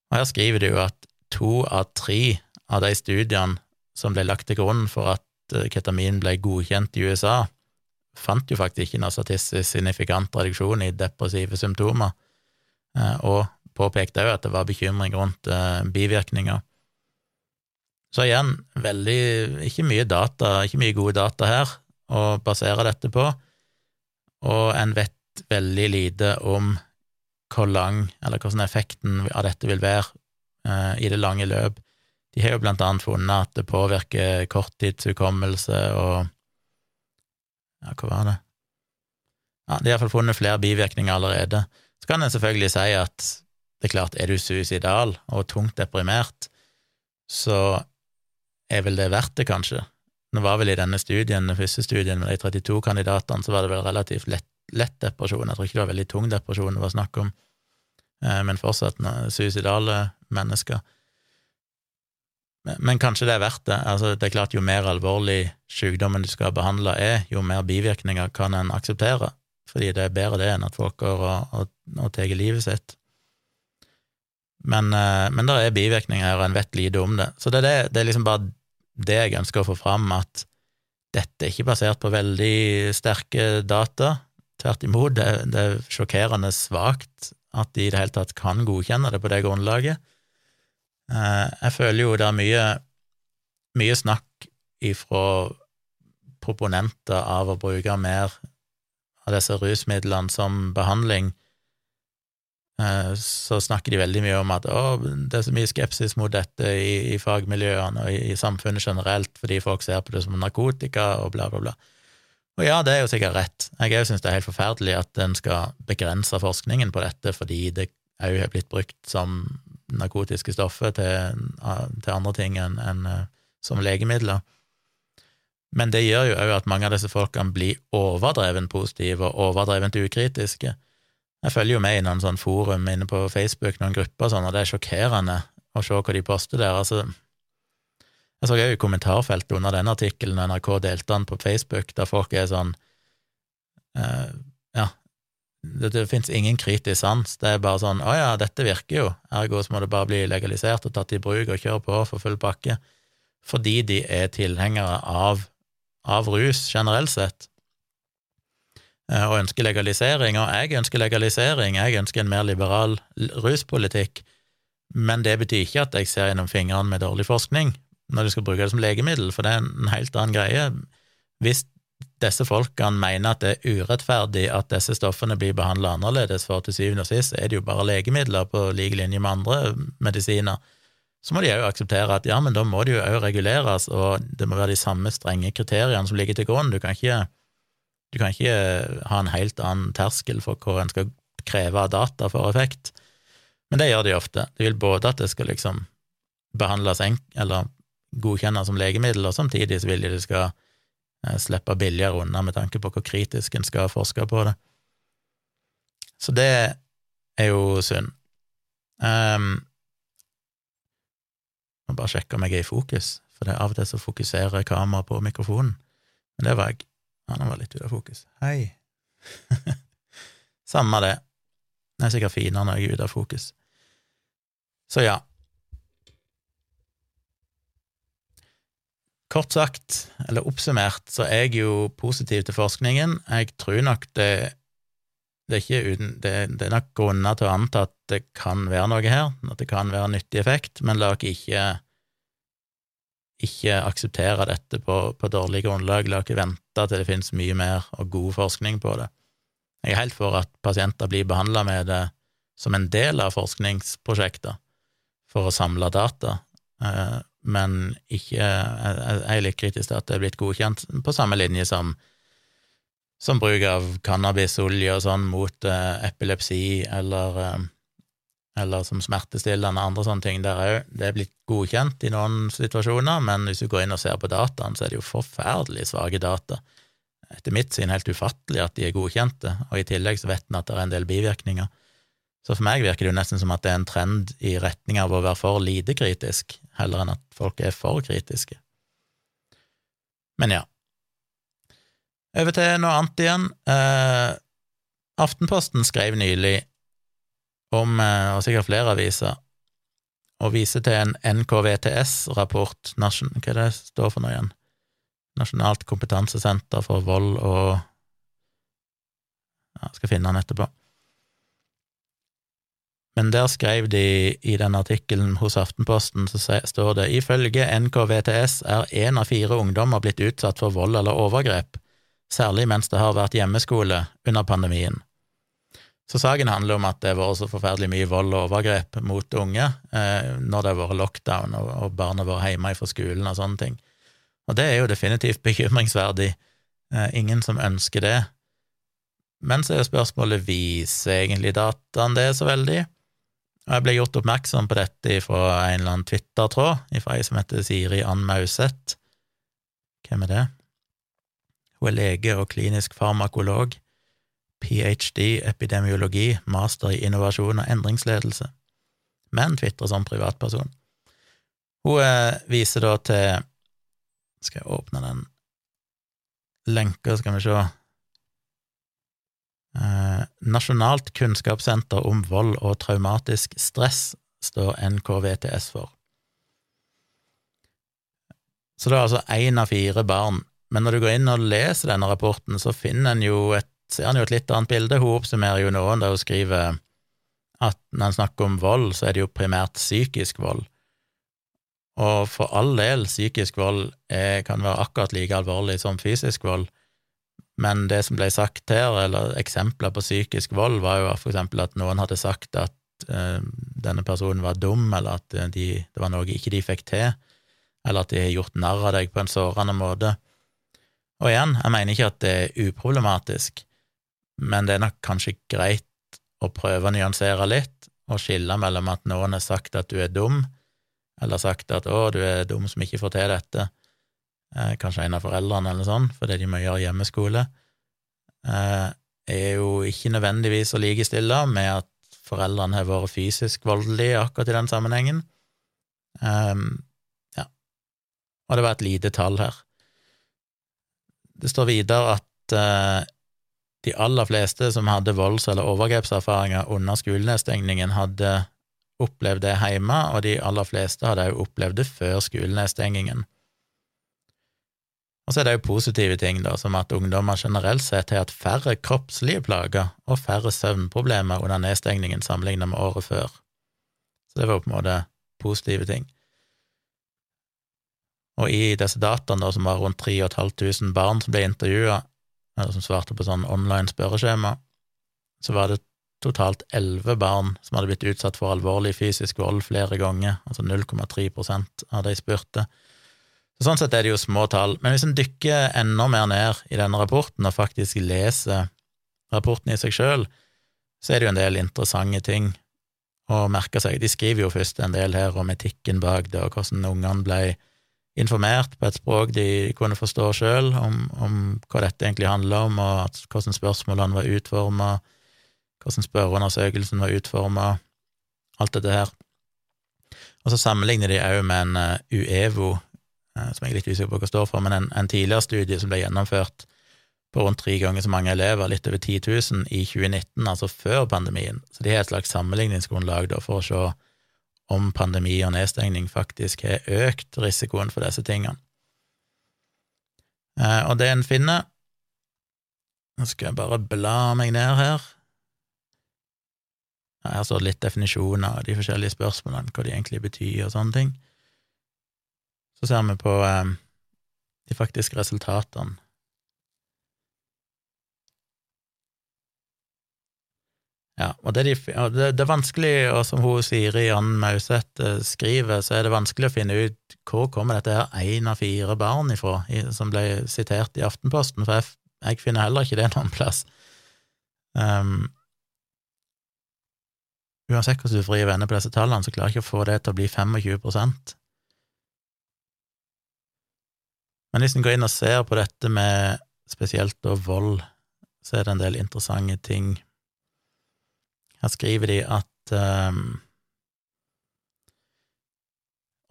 S1: Og her skriver de jo at to av tre av de studiene som ble lagt til grunn for at eh, ketamin ble godkjent i USA, fant jo faktisk ikke noe statistisk signifikant reduksjon i depressive symptomer, eh, og påpekte òg at det var bekymring rundt eh, bivirkninger. Så igjen, veldig ikke mye data, ikke mye gode data her å basere dette på, og en vet veldig lite om hvor lang, eller hvordan effekten av dette vil være Eh, i det lange løp. De har jo blant annet funnet at det påvirker korttidshukommelse og Ja, hva var det? Ja, De har iallfall funnet flere bivirkninger allerede. Så kan en selvfølgelig si at det er klart, er du suicidal og tungt deprimert, så er vel det verdt det, kanskje. Nå var vel i denne studien, den første studien med de 32 kandidatene, så var det vel relativt lett, lett depresjon. Jeg tror ikke det var veldig tung depresjon det var snakk om, eh, men fortsatt suicidale mennesker. Men kanskje det er verdt det. Altså, det er klart Jo mer alvorlig sykdommen du skal behandle er, jo mer bivirkninger kan en akseptere, fordi det er bedre det enn at folk går og, og, og tar livet sitt. Men, eh, men det er bivirkninger her, og en vet lite om det. Så det er, det, det er liksom bare det jeg ønsker å få fram, at dette er ikke basert på veldig sterke data. Tvert imot, det, det er sjokkerende svakt at de i det hele tatt kan godkjenne det på det grunnlaget. Eh, jeg føler jo det er mye, mye snakk ifra proponenter av å bruke mer av disse rusmidlene som behandling, eh, så snakker de veldig mye om at det er så mye skepsis mot dette i, i fagmiljøene og i, i, samfunnet generelt, fordi folk ser på det som narkotika og bla, bla, bla. Og ja, det er jo sikkert rett. Jeg òg syns det er helt forferdelig at en skal begrense forskningen på dette, fordi det òg har blitt brukt som narkotiske stoffer til, til andre ting enn en, eh, som legemidler. Men det gjør jo òg at mange av disse folkene blir overdrevent positive og overdrevent ukritiske. Jeg følger jo med i noen sånn forum inne på Facebook, noen grupper sånn, og det er sjokkerende å se hva de poster der. Altså, jeg så òg i kommentarfeltet under denne artikkelen NRK delte den på Facebook, der folk er sånn uh, Ja, det, det fins ingen kritisk sans. Det er bare sånn 'Å ja, dette virker jo', ergo så må det bare bli legalisert og tatt i bruk og kjøre på for full pakke. Fordi de er tilhengere av, av rus generelt sett, eh, og ønsker legalisering. Og jeg ønsker legalisering, jeg ønsker en mer liberal ruspolitikk, men det betyr ikke at jeg ser gjennom fingrene med dårlig forskning når du skal bruke det som legemiddel, for det er en helt annen greie. Hvis disse folkene mener at det er urettferdig at disse stoffene blir behandla annerledes, for til syvende og sist er det jo bare legemidler på lik linje med andre medisiner, så må de òg akseptere at ja, men da må det jo òg reguleres, og det må være de samme strenge kriteriene som ligger til grunn. Du kan ikke, du kan ikke ha en helt annen terskel for hvor en skal kreve data for effekt, men det gjør de ofte. De vil både at det skal liksom behandles enk eller godkjennes som legemiddel, og samtidig så vil de det skal Eh, slippe billigere unna med tanke på hvor kritisk en skal forske på det. Så det er jo synd. Um, må bare sjekke om jeg er i fokus, for det er av og til så fokuserer kameraet på mikrofonen. Men det var jeg. Ja, nå var litt ute av fokus. Hei. Samme det. Det er sikkert finere når jeg er ute av fokus. Så ja, Kort sagt, eller oppsummert, så er jeg jo positiv til forskningen. Jeg tror nok det, det, er, uten, det, det er nok grunner til å anta at det kan være noe her, at det kan være nyttig effekt, men la dere ikke, ikke akseptere dette på, på dårlig grunnlag, la dere vente til det finnes mye mer og god forskning på det. Jeg er helt for at pasienter blir behandla med det som en del av forskningsprosjekter for å samle data, eh, men ikke Jeg er litt kritisk til at det er blitt godkjent på samme linje som, som bruk av cannabisolje og sånn mot uh, epilepsi eller, uh, eller som smertestillende og andre sånne ting. Der òg. det er blitt godkjent i noen situasjoner, men hvis du går inn og ser på dataen, så er det jo forferdelig svake data. Etter mitt syn helt ufattelig at de er godkjente, og i tillegg så vet en at det er en del bivirkninger. Så for meg virker det jo nesten som at det er en trend i retning av å være for lite kritisk, heller enn at folk er for kritiske. Men ja. Over til noe annet igjen. Eh, Aftenposten skrev nylig om, eh, og sikkert flere aviser, og viser til en NKVTS-rapport, hva er det står for noe igjen? Nasjonalt kompetansesenter for vold og ja, skal finne den etterpå. Men der skrev de i den artikkelen hos Aftenposten, så står det ifølge NKVTS er én av fire ungdommer blitt utsatt for vold eller overgrep, særlig mens det har vært hjemmeskole under pandemien. Så saken handler om at det har vært så forferdelig mye vold og overgrep mot unge eh, når det har vært lockdown og, og barna har hjemme fra skolen og sånne ting. Og det er jo definitivt bekymringsverdig. Eh, ingen som ønsker det. Men så er spørsmålet viser egentlig dataen det så veldig? Og jeg ble gjort oppmerksom på dette fra en eller annen Twitter-tråd, fra ei som heter Siri Ann Mauseth. Hvem er det? Hun er lege og klinisk farmakolog, ph.d. epidemiologi, master i innovasjon og endringsledelse, men tvitrer som privatperson. Hun eh, viser da til Skal jeg åpne den lenka, skal vi se Eh, Nasjonalt kunnskapssenter om vold og traumatisk stress står NKVTS for. Så det er altså én av fire barn. Men når du går inn og leser denne rapporten, så finner en jo et, ser en jo et litt annet bilde. Hun oppsummerer jo noen der hun skriver at når en snakker om vold, så er det jo primært psykisk vold. Og for all del, psykisk vold er, kan være akkurat like alvorlig som fysisk vold, men det som ble sagt her, eller eksempler på psykisk vold, var jo for eksempel at noen hadde sagt at uh, denne personen var dum, eller at de, det var noe ikke de fikk til, eller at de har gjort narr av deg på en sårende måte. Og igjen, jeg mener ikke at det er uproblematisk, men det er nok kanskje greit å prøve å nyansere litt, og skille mellom at noen har sagt at du er dum, eller sagt at 'å, du er dum som ikke får til dette', eh, kanskje en av foreldrene eller sånn, fordi de må gjøre hjemmeskole, eh, er jo ikke nødvendigvis å likestille med at foreldrene har vært fysisk voldelige akkurat i den sammenhengen. Um, ja. Og det var et lite tall her. Det står videre at eh, de aller fleste som hadde volds- eller overgrepserfaringer under skolenedstengningen, hadde opplevd det hjemme, og de aller fleste hadde også opplevd det før skolenedstengingen. Og så er det jo positive ting, da, som at ungdommer generelt sett har hatt færre kroppslige plager og færre søvnproblemer under nedstengningen sammenlignet med året før. Så det var på en måte positive ting. Og i disse dataene, da, som var rundt 3500 barn som ble intervjua, eller som svarte på sånn online spørreskjema, så var det totalt elleve barn som hadde blitt utsatt for alvorlig fysisk vold flere ganger, altså 0,3 av de spurte. Så sånn sett er det jo små tall, men hvis en dykker enda mer ned i denne rapporten og faktisk leser rapporten i seg sjøl, så er det jo en del interessante ting å merke seg. De skriver jo først en del her om etikken bak det, og hvordan ungene ble informert på et språk de kunne forstå sjøl, om, om, hva dette egentlig handler om, og hvordan spørsmålene var utforma, hvordan spørreundersøkelsen var utforma, alt dette her. Og så sammenligner de òg med en uh, UEVO, som jeg er litt usikker på hva står for, men en, en, tidligere studie som ble gjennomført på rundt tre ganger så mange elever, litt over 10 000, i 2019, altså før pandemien. Så de har et slags sammenligningsgrunnlag for å se om pandemi og nedstengning faktisk har økt risikoen for disse tingene. Uh, og det en finner Nå skal jeg bare bla meg ned her. Her står litt definisjoner av de forskjellige spørsmålene, hva de egentlig betyr og sånne ting. Så ser vi på eh, de faktiske resultatene. Ja, og det, de, det, det, er vanskelig, og som hun Siri Ann Mauseth eh, skriver, så er det vanskelig å finne ut hvor kommer dette her én av fire barn ifra, som ble sitert i Aftenposten, for jeg, jeg finner heller ikke det noen plass. Um, Uansett hvordan du vrir venner på disse tallene, så klarer jeg ikke å få det til å bli 25 Men hvis en går inn og ser på dette med spesielt da vold, så er det en del interessante ting. Her skriver de at um,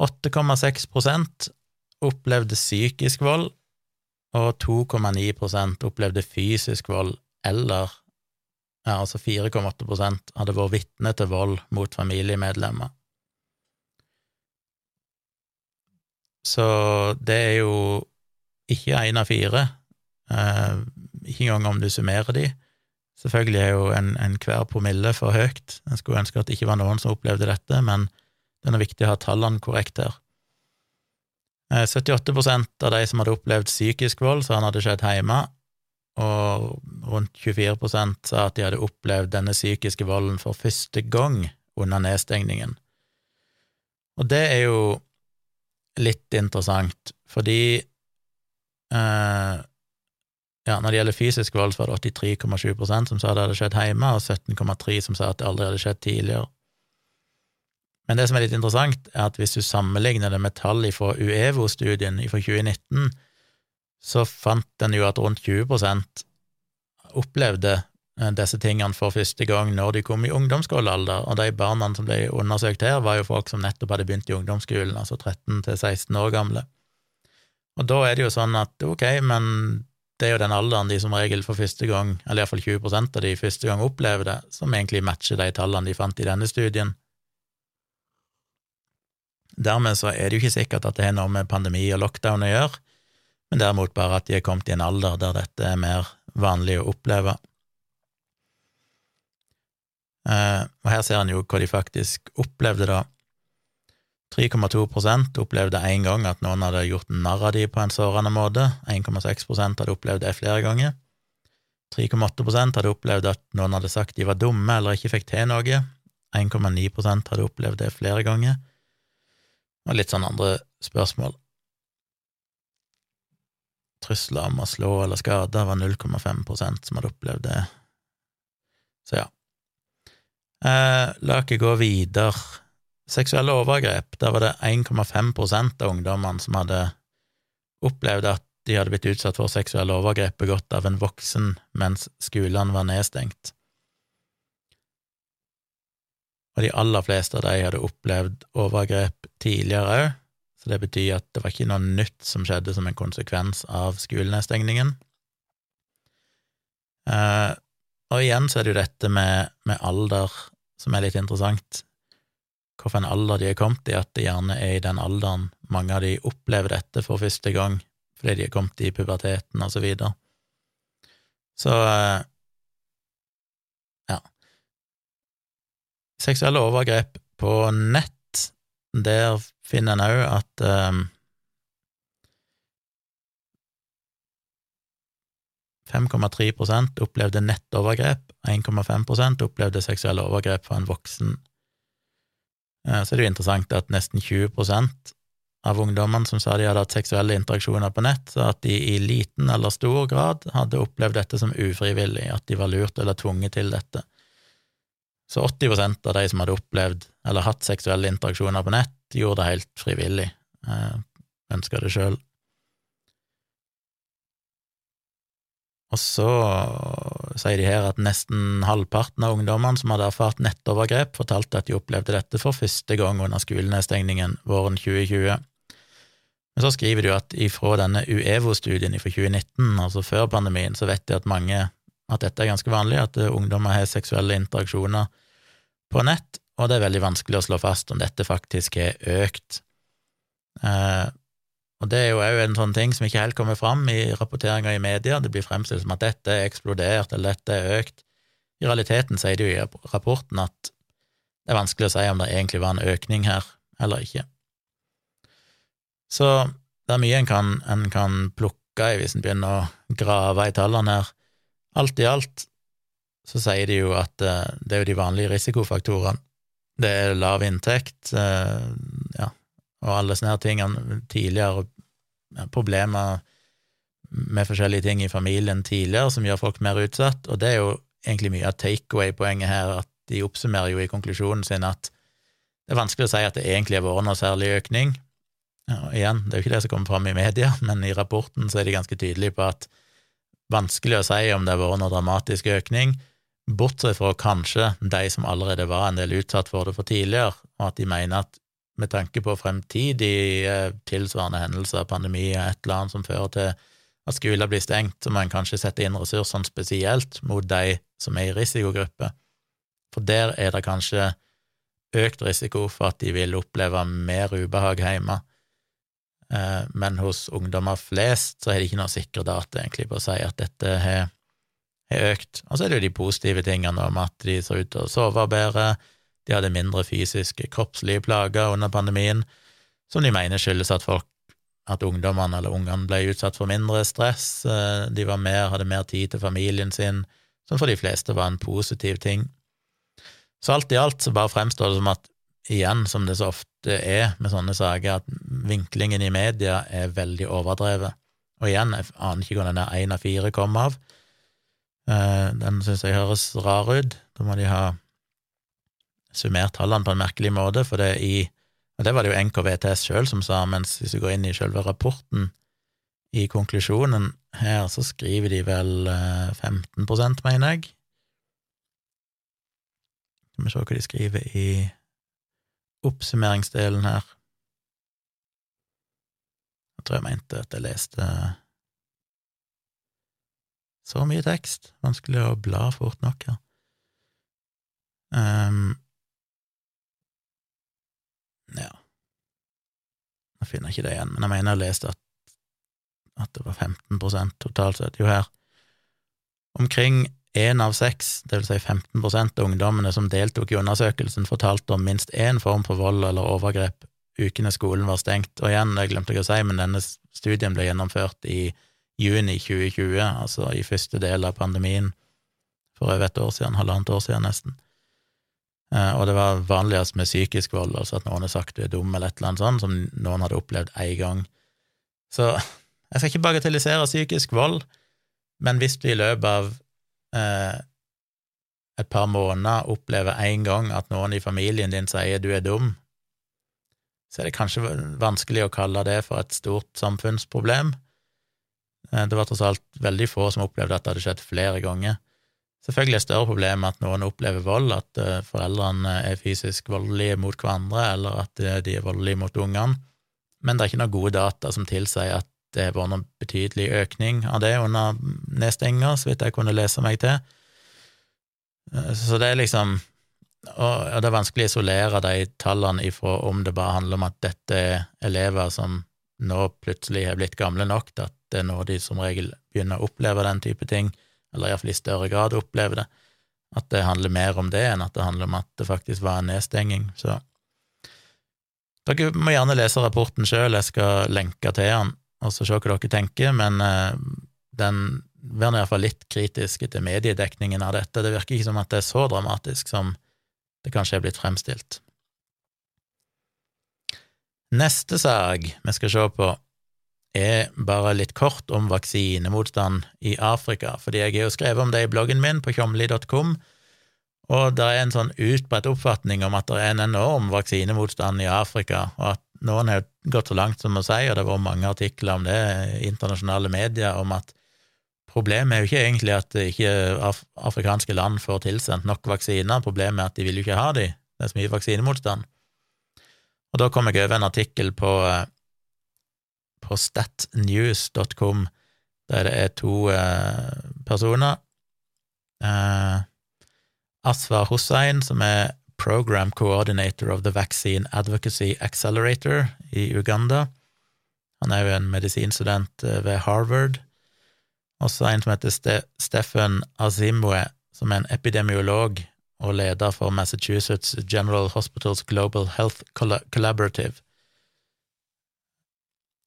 S1: 8,6% opplevde psykisk vold, og 2,9% opplevde fysisk vold eller ja, altså 4,8% hadde vært vitne til vold mot familiemedlemmer. Så det er jo ikke én av fire, eh, ikke engang om du summerer de. Selvfølgelig er jo en, en hver promille for høyt, jeg skulle ønske at det ikke var noen som opplevde dette, men det er viktig å ha tallene korrekt her. 78 eh, av de som hadde opplevd psykisk vold, sa han hadde skjedd hjemme, og rundt 24 sa at de hadde opplevd denne psykiske volden for første gang under nedstengningen. Og det er jo litt interessant, fordi eh, ja, når det gjelder fysisk vold, så var det 83,7 som sa det hadde skjedd hjemme, og 17,3 som sa at det aldri hadde skjedd tidligere. Men det som er litt interessant, er at hvis du sammenligner det med tall fra UEVO-studien fra 2019, så fant en jo at rundt 20 opplevde eh, disse tingene for første gang når de kom i ungdomsskolealder, og de barna som ble undersøkt her, var jo folk som nettopp hadde begynt i ungdomsskolen, altså 13 til 16 år gamle. Og da er det jo sånn at ok, men det er jo den alderen de som regel for første gang, eller iallfall 20 av de første gang opplever det, som egentlig matcher de tallene de fant i denne studien. Dermed så er det jo ikke sikkert at det har noe med pandemi og lockdown å gjøre, men derimot bare at de er kommet i en alder der dette er mer vanlig å oppleve. Eh, og her ser en jo hva de faktisk opplevde, da. 3,2% opplevde én gang at noen hadde gjort narr av de på en sårende måte, 1,6 hadde opplevd det flere ganger. 3,8% hadde opplevd at noen hadde sagt de var dumme eller ikke fikk til noe, 1,9 hadde opplevd det flere ganger, og litt sånn andre spørsmål. Trusler om å slå eller skade var 0,5% som hadde opplevd det. Så ja. Eh, la ikke gå videre. Seksuelle overgrep, der var det 1,5% av ungdommene som hadde opplevd at de hadde blitt utsatt for seksuelle overgrep begått av en voksen mens skolene var nedstengt. Og de aller fleste av de hadde opplevd overgrep tidligere òg, så det betyr at det var ikke noe nytt som skjedde som en konsekvens av skolenedstengningen. Eh, og igjen så er det jo dette med, med alder som er litt interessant. Hvilken alder de er kommet i, at det gjerne er i den alderen mange av de opplever dette for første gang, fordi de er kommet i puberteten og så videre. Så ja. seksuelle overgrep på nett, der finner en òg at um, 5,3 opplevde nettovergrep, 1,5 opplevde seksuelle overgrep fra en voksen. Eh, så er det jo interessant at nesten 20% av ungdommene som sa de hadde hatt seksuelle interaksjoner på nett, sa at de i liten eller stor grad hadde opplevd dette som ufrivillig, at de var lurt eller tvunget til dette. Så 80% av de som hadde opplevd eller hatt seksuelle interaksjoner på nett, gjorde det helt frivillig, eh, ønska det sjøl. Og så sier de her at nesten halvparten av ungdommene som hadde erfart nettovergrep, fortalte at de opplevde dette for første gang under skolenedstengningen våren 2020. Men så skriver jo at ifra denne UEVO-studien fra 2019, altså før pandemien, så vet de at mange at dette er ganske vanlig, at ungdommer har seksuelle interaksjoner på nett, og det er veldig vanskelig å slå fast om dette faktisk er økt. Eh, og det er jo òg en sånn ting som ikke helt kommer fram i rapporteringer i media, det blir fremstilt som at dette er eksplodert, eller dette er økt. I realiteten sier de jo i rapporten at det er vanskelig å si om det egentlig var en økning her, eller ikke. Så det er mye en kan, en kan plukke i hvis en begynner å grave i tallene her. Alt i alt så sier de jo at uh, det er jo de vanlige risikofaktorene. Det er lav inntekt, uh, ja, og alle sånne her tingene tidligere, problemer med forskjellige ting i familien tidligere som gjør folk mer utsatt, og det er jo egentlig mye av takeaway-poenget her, at de oppsummerer jo i konklusjonen sin at det er vanskelig å si at det egentlig har vært noe særlig økning. Og igjen, det er jo ikke det som kommer fram i media, men i rapporten så er de ganske tydelige på at vanskelig å si om det har vært noe dramatisk økning, bortsett fra kanskje de som allerede var en del utsatt for det for tidligere, og at de mener at med tanke på fremtidige eh, tilsvarende hendelser, pandemier, et eller annet som fører til at skoler blir stengt, så må en kanskje sette inn ressursene spesielt mot de som er i risikogruppe, for der er det kanskje økt risiko for at de vil oppleve mer ubehag hjemme. Eh, men hos ungdommer flest så er det ikke noe sikre data egentlig på å si at dette har, økt. Og så er det jo de positive tingene om at de ser ut til å sove bedre, de hadde mindre fysiske, kroppslige plager under pandemien, som de mener skyldes at folk at ungdommene eller ungene ble utsatt for mindre stress, eh, de var mer, hadde mer tid til familien sin, som for de fleste var en positiv ting. Så alt i alt så bare fremstår det som at igjen, som det så ofte er med sånne saker, at vinklingen i media er veldig overdrevet. Og igjen, jeg aner ikke hvor den én av fire kom av. Eh, den syns jeg høres rar ut. Da må de ha summert tallene på en merkelig måte, for det i og det var det jo NKVTS sjøl som sa, mens hvis du går inn i selve rapporten, i konklusjonen her, så skriver de vel 15 eh, mener jeg. Skal vi se hva de skriver i oppsummeringsdelen her. Jeg tror jeg mente at jeg leste så mye tekst. Vanskelig å bla fort nok her. Um, ja Jeg finner ikke det igjen, men jeg mener jeg leste at, at det var 15% totalt sett. Jo, her Omkring én av seks, det vil si 15 av ungdommene som deltok i undersøkelsen, fortalte om minst én form for vold eller overgrep ukene skolen var stengt. Og igjen, det glemte jeg å si, men denne studien ble gjennomført i juni 2020, altså i første del av pandemien for over et år siden, halvannet år siden nesten. Eh, og det var vanligst med psykisk vold, altså at noen har sagt du er dum, eller et eller annet sånt, som noen hadde opplevd én gang. Så jeg skal ikke bagatellisere psykisk vold, men hvis du i løpet av eh, et par måneder opplever én gang at noen i familien din sier du er dum, så er det kanskje vanskelig å kalle det for et stort samfunnsproblem. Eh, det var tross alt veldig få som opplevde at det hadde skjedd flere ganger. Selvfølgelig er et større problem at noen opplever vold, at uh, foreldrene er fysisk voldelige mot hverandre, eller at uh, de er voldelige mot ungene, men det er ikke noen gode data som tilsier at det har vært noen betydelig økning av det under nedstenginga, så vidt jeg kunne lese meg til. Uh, så det er liksom og, det er vanskelig å isolere de tallene ifra om det bare handler om at dette er elever som nå plutselig har blitt gamle nok at det er nå de som regel begynner å oppleve den type ting eller iallfall i større grad opplever det, at det handler mer om det enn at det handler om at det faktisk var en nedstenging. Så dere må gjerne lese rapporten sjøl, jeg skal lenke til den, og så se hva dere tenker, men uh, den vær iallfall litt kritisk til mediedekningen av dette. Det virker ikke som at det er så dramatisk som det kanskje er blitt fremstilt. Neste sak vi skal se på, er bare litt kort om vaksinemotstand i Afrika, fordi jeg har jo skrevet om det i bloggen min på tjomli.com, og det er en sånn utbredt oppfatning om at det er en enorm vaksinemotstand i Afrika, og at noen har gått så langt som å si, og det har vært mange artikler om det i internasjonale medier, om at problemet er jo ikke egentlig at ikke af afrikanske land får tilsendt nok vaksiner, problemet er at de vil jo ikke ha de, det er så mye vaksinemotstand. Og da kom jeg over en artikkel på eh, på statnews.com, der det er to eh, personer. Eh, Asvar Hussein, som er Program Coordinator of the Vaccine Advocacy Accelerator i Uganda. Han er jo en medisinstudent eh, ved Harvard. Også en som heter Ste Stephen Azimwe, som er en epidemiolog og leder for Massachusetts General Hospitals Global Health Collaborative.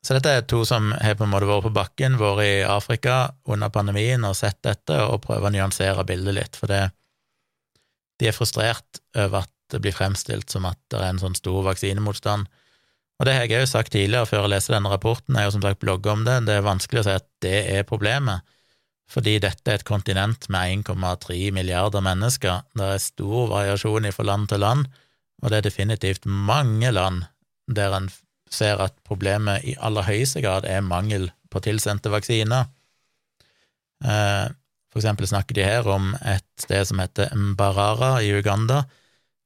S1: Så dette er to som har på en måte vært på bakken, vært i Afrika under pandemien og sett dette, og prøver å nyansere bildet litt, for det, de er frustrert over at det blir fremstilt som at det er en sånn stor vaksinemotstand. Og det har jeg òg sagt tidligere, før jeg leser denne rapporten, jeg har jo som sagt blogga om det, det er vanskelig å si at det er problemet, fordi dette er et kontinent med 1,3 milliarder mennesker, det er stor variasjon fra land til land, og det er definitivt mange land der en ser at problemet i aller høyeste grad er mangel på tilsendte vaksiner. Eh, for eksempel snakker de her om et sted som heter Mbarara i Uganda,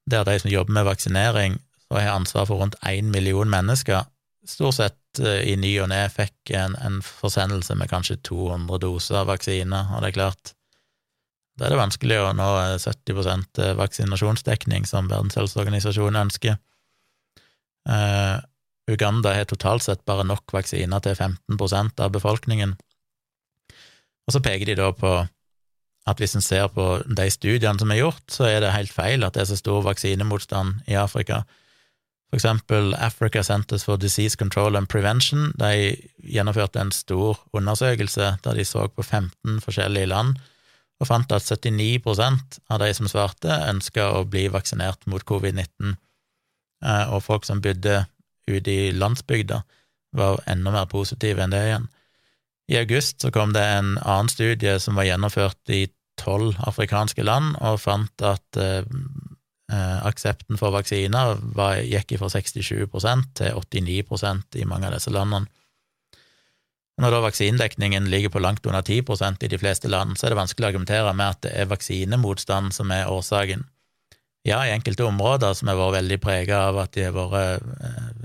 S1: der de som jobber med vaksinering, og har ansvar for rundt én million mennesker, stort sett eh, i ny og ne fikk en, en, forsendelse med kanskje 200 doser vaksine, og det er klart da er det vanskelig å nå 70 eh, vaksinasjonsdekning, som Verdens helseorganisasjon ønsker. Uganda har totalt sett bare nok vaksiner til 15% av befolkningen. Og så peker de da på at hvis en ser på de studiene som er gjort, så er det helt feil at det er så stor vaksinemotstand i Afrika. For eksempel Africa Centers for Disease Control and Prevention de gjennomførte en stor undersøkelse der de så på 15 forskjellige land, og fant at 79% av de som svarte, ønska å bli vaksinert mot covid-19, eh, og folk som bodde ute i landsbygda var enda mer positive enn det igjen. I august så kom det en annen studie som var gjennomført i tolv afrikanske land, og fant at eh, eh aksepten for vaksiner var, gikk fra 67% til 89% i mange av disse landene. Når da vaksinedekningen ligger på langt under 10% i de fleste land, så er det vanskelig å argumentere med at det er vaksinemotstand som er årsaken. Ja, i enkelte områder som har vært veldig prega av at de har vært eh,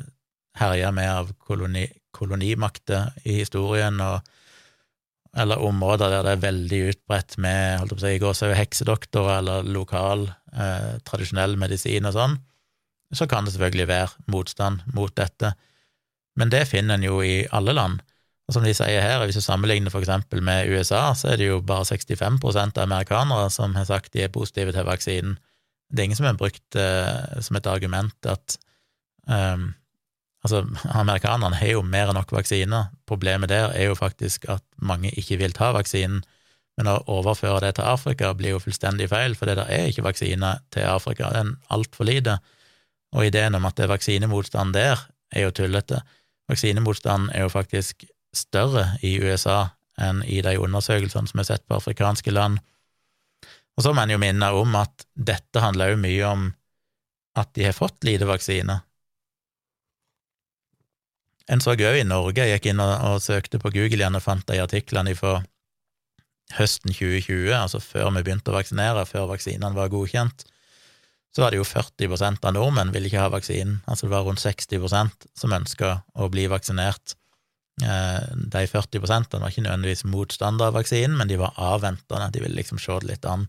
S1: herja med av koloni, kolonimakter i historien, og, eller områder der det er veldig utbredt med holdt på å si, heksedoktorer eller lokal, eh, tradisjonell medisin og sånn, så kan det selvfølgelig være motstand mot dette. Men det finner en jo i alle land. Og som de sier her, hvis du sammenligner for eksempel med USA, så er det jo bare 65% av amerikanere som har sagt de er positive til vaksinen. Det er ingen som har brukt eh, som et argument at um, Altså, amerikanerne har jo mer enn nok vaksiner. Problemet der er jo faktisk at mange ikke vil ta vaksinen. Men å overføre det til Afrika blir jo fullstendig feil, for det der er ikke vaksiner til Afrika. Det er altfor lite. Og ideen om at det er vaksinemotstand der, er jo tullete. Vaksinemotstanden er jo faktisk større i USA enn i de undersøkelsene som er sett på afrikanske land. Og så må en jo minne om at dette handler jo mye om at de har fått lite vaksine. En så òg i Norge, jeg gikk inn og, og, søkte på Google igjen og fant de artiklene fra høsten 2020, altså før vi begynte å vaksinere, før vaksinene var godkjent, så var det jo 40% av nordmenn ville ikke ha vaksinen, altså det var rundt 60% som ønska å bli vaksinert. Eh, de 40% var ikke nødvendigvis motstandere av vaksinen, men de var avventende, de ville liksom se det litt an.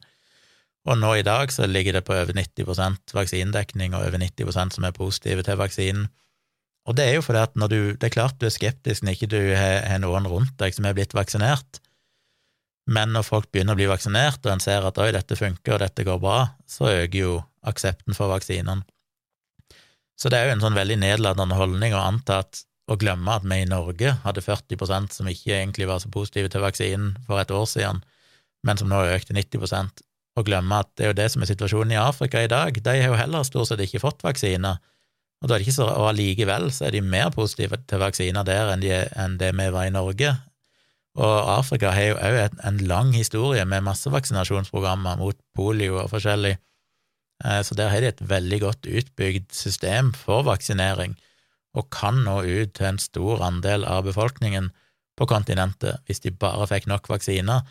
S1: Og nå i dag så ligger det på over 90% vaksinedekning, og over 90% som er positive til vaksinen. Og det er jo fordi at når du Det er klart du er skeptisk når ikke du har, noen rundt deg som er blitt vaksinert, men når folk begynner å bli vaksinert, og en ser at oi, dette funker, og dette går bra, så øker jo aksepten for vaksinene. Så det er jo en sånn veldig nedlatende holdning å anta at å glemme at vi i Norge hadde 40% som ikke egentlig var så positive til vaksinen for et år siden, men som nå har økt til 90% og glemme at det er jo det som er situasjonen i Afrika i dag. De har jo heller stort sett ikke fått vaksiner, og da er det ikke så, og allikevel så er de mer positive til vaksiner der enn, de, enn det vi var i Norge. Og Afrika har jo òg en lang historie med massevaksinasjonsprogrammer mot polio og forskjellig, eh, så der har de et veldig godt utbygd system for vaksinering, og kan nå ut til en stor andel av befolkningen på kontinentet hvis de bare fikk nok vaksiner.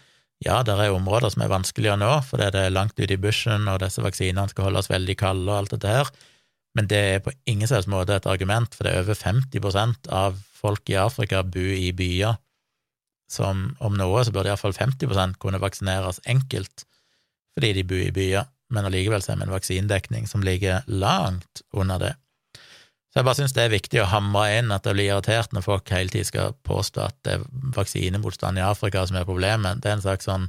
S1: Ja, det er områder som er vanskeligere nå, fordi det er langt ute i bushen, og disse vaksinene skal holdes veldig kalde og alt dette her, men det er på ingen selvs måte et argument, for det er over 50% av folk i Afrika bor i byer som om noe så burde iallfall 50% kunne vaksineres enkelt fordi de bor i byer, men allikevel så er vi en vaksinedekning som ligger langt under det. Så jeg bare syns det er viktig å hamre inn at det blir irritert når folk hele tiden skal påstå at det er vaksinemotstand i Afrika som er problemet. Det er en slags sånn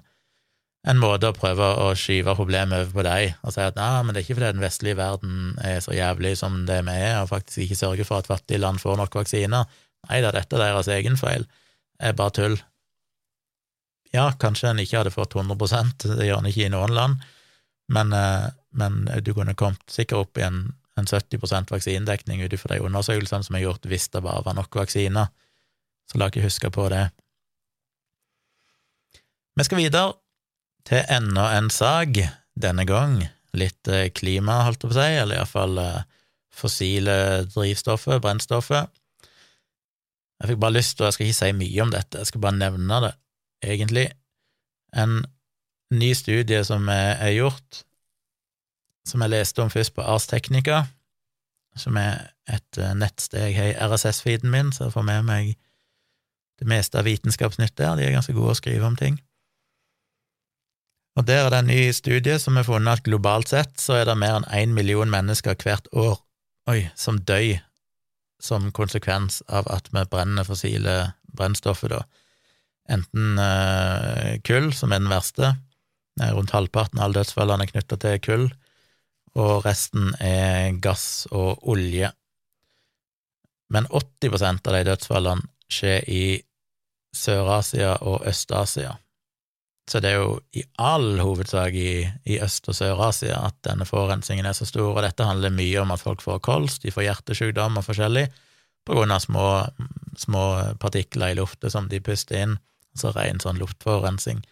S1: en måte å prøve å skyve problemet over på deg og si at nei, men det er ikke fordi den vestlige verden er så jævlig som det vi er, og faktisk ikke sørger for at fattige land får nok vaksiner. Nei da, dette er deres egen feil. Det er bare tull. Ja, kanskje en ikke hadde fått 100% det gjør en ikke i noen land, men, eh, men du kunne kommet sikkert opp i en en 70% vaksinedekning ut ifra de undersøkelsene som er gjort, hvis det bare var nok vaksiner. Så la ikke huske på det. Vi skal videre til enda en sak, denne gang litt eh, klima, holdt jeg på å si, eller iallfall eh, fossile drivstoffet, brennstoffet. Jeg fikk bare lyst til, og jeg skal ikke si mye om dette, jeg skal bare nevne det, egentlig. En ny studie som er gjort, som jeg leste om først på Ars Technica, som er et eh, nettsted jeg har i RSS-feeden min, så jeg får med meg det meste av Vitenskapsnytt der. De er ganske gode å skrive om ting. Og der er det en ny studie som har funnet at globalt sett så er det mer enn én million mennesker hvert år oi, som dør som konsekvens av at vi brenner fossile brennstoffer, da. Enten eh, kull, som er den verste, rundt halvparten av alle dødsfallene er knytta til kull, og resten er gass og olje. Men 80% av de dødsfallene skjer i Sør-Asia og Øst-Asia. Så det er jo i all hovedsak i, i Øst- og Sør-Asia at denne forurensningen er så stor, og dette handler mye om at folk får kols, de får hjertesykdom og forskjellig, på grunn av små, små partikler i lufta som de puster inn, altså ren sånn luftforurensning.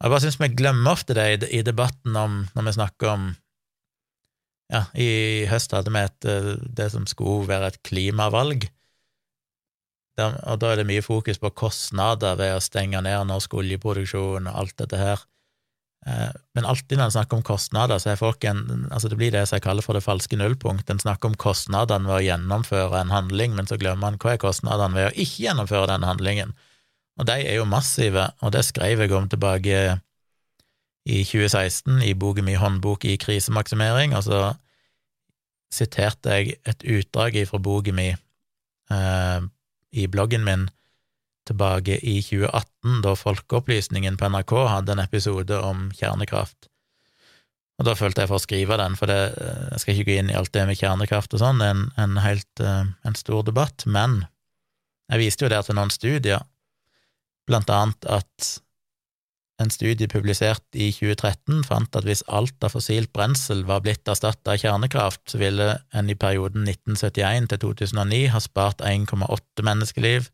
S1: Jeg bare syns vi glemmer ofte det i, i debatten om, når vi snakker om ja, i høst hadde vi et, eh, det som skulle være et klimavalg, og da er det mye fokus på kostnader ved å stenge ned norsk oljeproduksjon og alt dette her. Eh, men alltid når en snakker om kostnader, så er folk en altså Det blir det som jeg kaller for det falske nullpunkt. En snakker om kostnadene ved å gjennomføre en handling, men så glemmer en hva er kostnadene ved å ikke gjennomføre den handlingen. Og de er jo massive, og det skrev jeg om tilbake i 2016 i boken min Håndbok i krisemaksimering, og så siterte jeg et utdrag fra boken min eh, i bloggen min tilbake i 2018, da Folkeopplysningen på NRK hadde en episode om kjernekraft. Og da følte jeg for å skrive den, for det, jeg skal ikke gå inn i alt det med kjernekraft og sånn, det er en, en helt en stor debatt, men jeg viste jo der til noen studier, blant annet at en studie publisert i 2013 fant at hvis alt av fossilt brensel var blitt erstatta av kjernekraft, så ville en i perioden 1971 til 2009 ha spart 1,8 menneskeliv,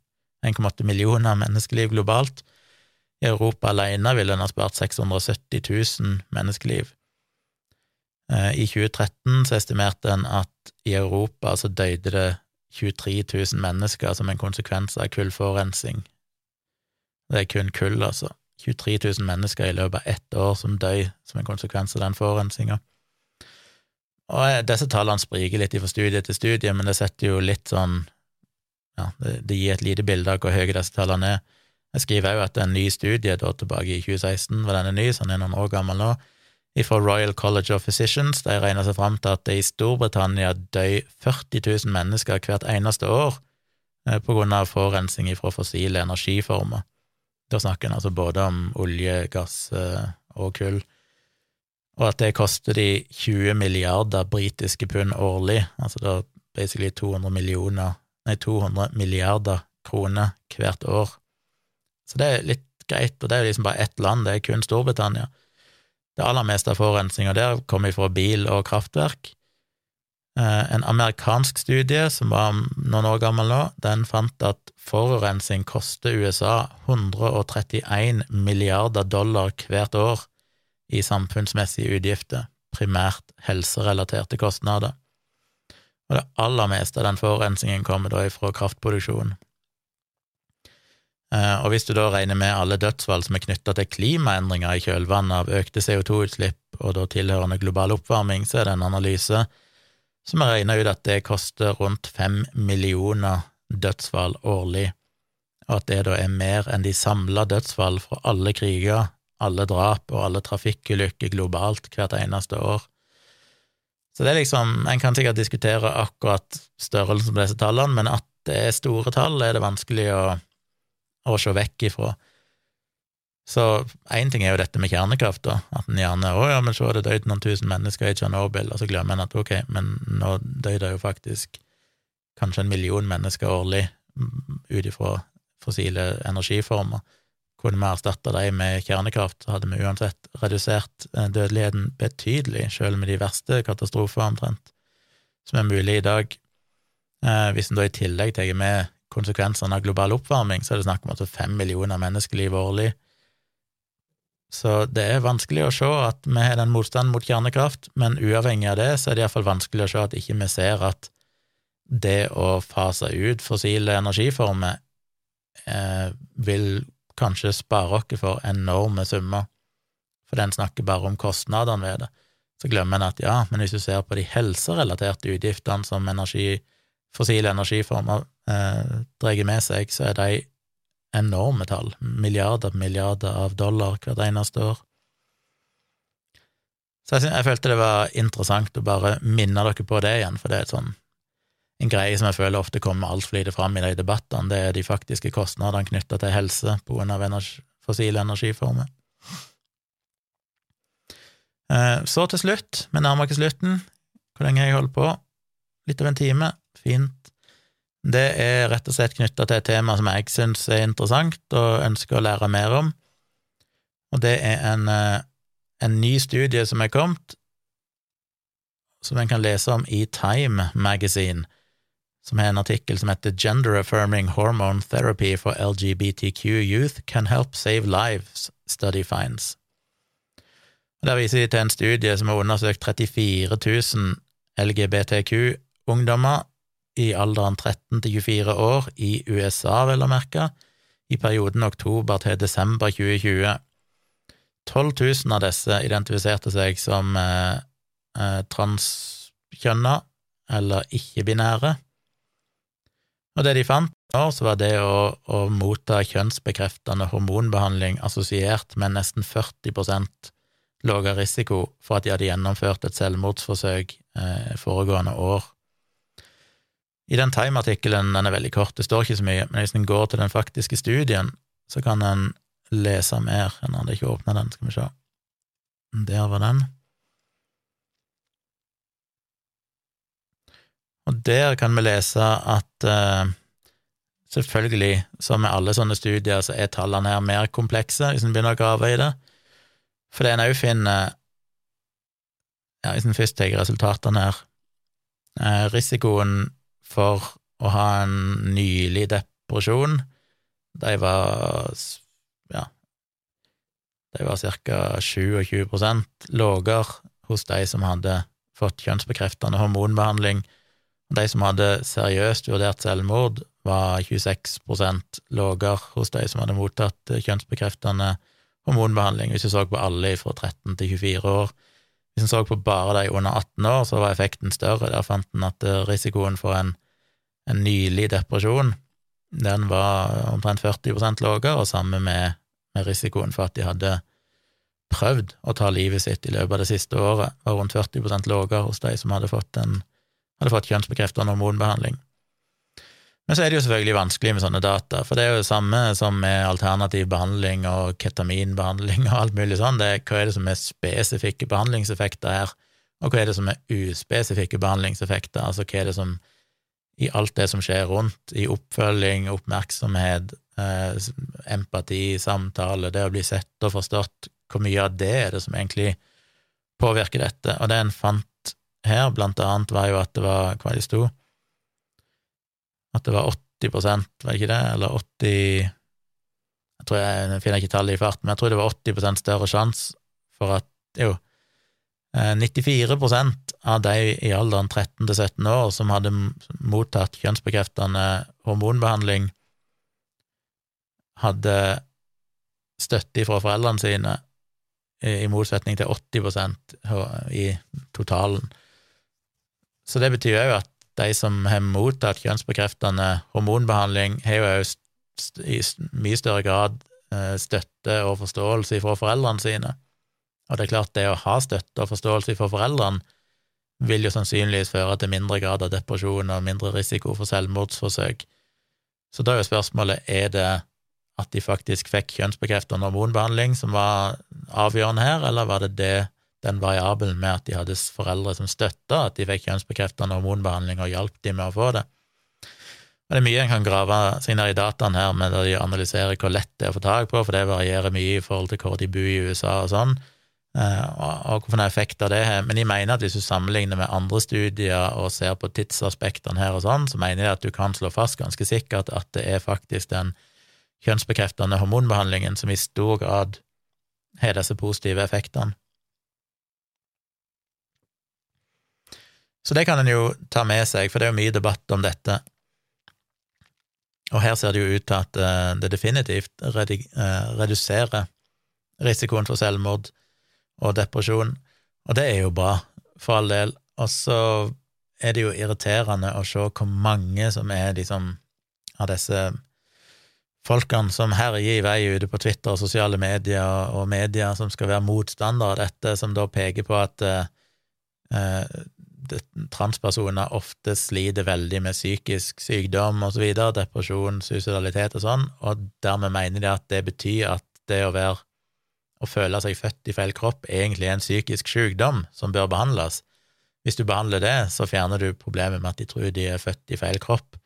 S1: 1,8 millioner menneskeliv globalt. I Europa alene ville en ha spart 670 000 menneskeliv. Eh, I 2013 så estimerte en at i Europa så døde det 23 000 mennesker som en konsekvens av kullforurensning. Det er kun kull, altså. 23 000 mennesker i løpet av ett år som døy som en konsekvens av den forurensninga. Og eh, disse tallene spriker litt fra studie til studie, men det setter jo litt sånn ja, det, gir et lite bilde av hvor høye disse tallene er. Jeg skriver òg at en ny studie da tilbake i 2016, var den er ny, så den er noen år gammel nå, fra Royal College of Physicians. De regner seg fram til at det i Storbritannia døy 40 000 mennesker hvert eneste år eh, på grunn av forurensning fra fossile energiformer. Da snakker en altså både om olje, gass eh, og kull, og at det koster de 20 milliarder britiske pund årlig, altså da basically 200 millioner, nei, 200 milliarder kroner hvert år. Så det er litt greit, og det er liksom bare ett land, det er kun Storbritannia. Det aller meste av forurensninga der kommer fra bil og kraftverk. Eh, en amerikansk studie som var noen år gammel nå, den fant at forurensning koster USA 131 milliarder dollar hvert år i samfunnsmessige utgifter, primært helserelaterte kostnader. Og det aller meste av den forurensningen kommer da ifra kraftproduksjon. Eh, og hvis du da regner med alle dødsfall som er knytta til klimaendringer i kjølvannet av økte CO2-utslipp og da tilhørende global oppvarming, så er det en analyse som har regna ut at det koster rundt fem millioner dødsfall årlig, og at det da er mer enn de samla dødsfall fra alle kriger, alle drap og alle trafikkulykker globalt hvert eneste år. Så det er liksom En kan sikkert diskutere akkurat størrelsen på disse tallene, men at det er store tall, er det vanskelig å, å se vekk ifra. Så én ting er jo dette med kjernekraft, da, at en gjerne 'Å ja, men har det døde noen tusen mennesker i Tsjernobyl', og så glemmer en at ok, men nå døde det jo faktisk kanskje en million mennesker årlig mm, ut ifra fossile energiformer. Kunne vi erstatta dem med kjernekraft, så hadde vi uansett redusert eh, dødeligheten betydelig, selv med de verste katastrofer, omtrent, som er mulig i dag. Eh, hvis en da i tillegg tar med konsekvensene av global oppvarming, så er det snakk om altså fem millioner menneskeliv årlig så det er vanskelig å se at vi har den motstanden mot kjernekraft, men uavhengig av det, så er det iallfall vanskelig å se at ikke vi ser at det å fase ut fossile energiformer eh, vil kanskje spare oss for enorme summer, for den snakker bare om kostnadene ved det. Så glemmer en at ja, men hvis du ser på de helserelaterte utgiftene som energi, fossile energiformer eh, drar med seg, så er de enorme tall, milliarder på milliarder av dollar hvert eneste år. Så jeg, jeg, følte det var interessant å bare minne dere på det igjen, for det er sånn, en greie som jeg føler ofte kommer altfor lite fram i de debattene, det er de faktiske kostnadene knytta til helse på grunn av energi, fossile energiformer. Eh, så til slutt, vi nærmer oss slutten, hvor lenge har jeg holdt på? Litt over en time, fint det er rett og slett knytta til et tema som jeg syns er interessant og ønsker å lære mer om, og det er en, eh, en ny studie som er kommet, som en kan lese om i Time Magazine, som har en artikkel som heter Gender Affirming Hormone Therapy for LGBTQ Youth Can Help Save Lives, Study Finds. Og Der viser de til en studie som har undersøkt 34 000 LGBTQ-ungdommer i alderen 13 til 24 år i USA, vel å merke, i perioden oktober til desember 2020. 12 000 av disse identifiserte seg som eh, eh, transkjønna eller ikke-binære, og det de fant nå, så var det å, å motta kjønnsbekreftende hormonbehandling assosiert med nesten 40 lavere risiko for at de hadde gjennomført et selvmordsforsøk eh, foregående år. I den Time-artikkelen, den er veldig kort, det står ikke så mye, men hvis en går til den faktiske studien, så kan en lese mer. En hadde ikke åpna den, skal vi se. Der var den. Og der kan vi lese at uh, selvfølgelig, som med alle sånne studier, så er tallene her mer komplekse hvis en begynner å grave i det. For det en òg finner ja, Hvis en først tar resultatene her eh, Risikoen for å ha en nylig depresjon, de var ja, de var ca. 27% lavere hos de som hadde fått kjønnsbekreftende hormonbehandling de som hadde seriøst vurdert selvmord, var 26% lavere hos de som hadde mottatt kjønnsbekreftende hormonbehandling, hvis vi så på alle fra 13 til 24 år. Hvis en så på bare de under 18 år, så var effekten større. Der fant en at risikoen for en, en nylig depresjon den var omtrent 40% lavere, og samme med, med risikoen for at de hadde prøvd å ta livet sitt i løpet av det siste året, var rundt 40% lavere hos de som hadde fått en fått kjønnsbekreftende hormonbehandling. Men så er det jo selvfølgelig vanskelig med sånne data, for det er jo det samme som med alternativ behandling og ketaminbehandling og alt mulig sånn, det er hva er det som er spesifikke behandlingseffekter her, og hva er det som er uspesifikke behandlingseffekter, altså hva er det som i alt det som skjer rundt, i oppfølging, oppmerksomhet, eh, empati, samtale, det å bli sett og forstått, hvor mye av det er det som egentlig påvirker dette, og det en fant her, blant annet, var jo at det var Hva det sto? At det var 80 var det ikke det? Eller 80 Jeg tror jeg, jeg finner ikke tallet i farten, men jeg tror det var 80 større sjanse for at Jo, 94 eh, av de i alderen 13 til 17 år som hadde mottatt kjønnsbekreftende hormonbehandling, hadde støtte fra foreldrene sine, i motsetning til 80% i totalen. Så det betyr jo at de som har mottatt kjønnsbekreftende hormonbehandling, har jo i mye større grad eh, støtte og forståelse fra foreldrene sine. Og det er klart, det å ha støtte og forståelse fra foreldrene vil jo sannsynligvis føre til mindre grad av depresjon og mindre risiko for selvmordsforsøk. Så da er jo spørsmålet er det at de faktisk fikk kjønnsbekreftende hormonbehandling som var avgjørende her, eller var det det den variabelen med at de hadde foreldre som støtta at de fikk kjønnsbekreftende hormonbehandling og hjalp de med å få det. Og Det er mye en kan grave seg ned i dataen her med å de analyserer hvor lett det er å få tak på, for det varierer mye i forhold til hvor de bor i USA og sånn, og og hvilke effekter det har. Men de mener at hvis du sammenligner med andre studier og ser på tidsaspektene her og sånn, så mener de at du kan slå fast ganske sikkert at det er faktisk den kjønnsbekreftende hormonbehandlingen som i stor grad har disse positive effektene. Så det kan en jo ta med seg, for det er jo mye debatt om dette. Og her ser det jo ut til at eh, det definitivt eh, reduserer risikoen for selvmord og depresjon, og det er jo bra, for all del. Og så er det jo irriterende å se hvor mange som er liksom av disse folkene som herjer i vei ute på Twitter og sosiale medier og medier som skal være motstandere av dette, som da peker på at eh, eh transpersoner ofte sliter veldig med psykisk sykdom videre, depresjon, suicidalitet og sånn, og dermed mener de at det betyr at det å være å føle seg født i feil kropp egentlig er en psykisk sykdom som bør behandles. Hvis du behandler det, så fjerner du problemet med at de tror de er født i feil kropp,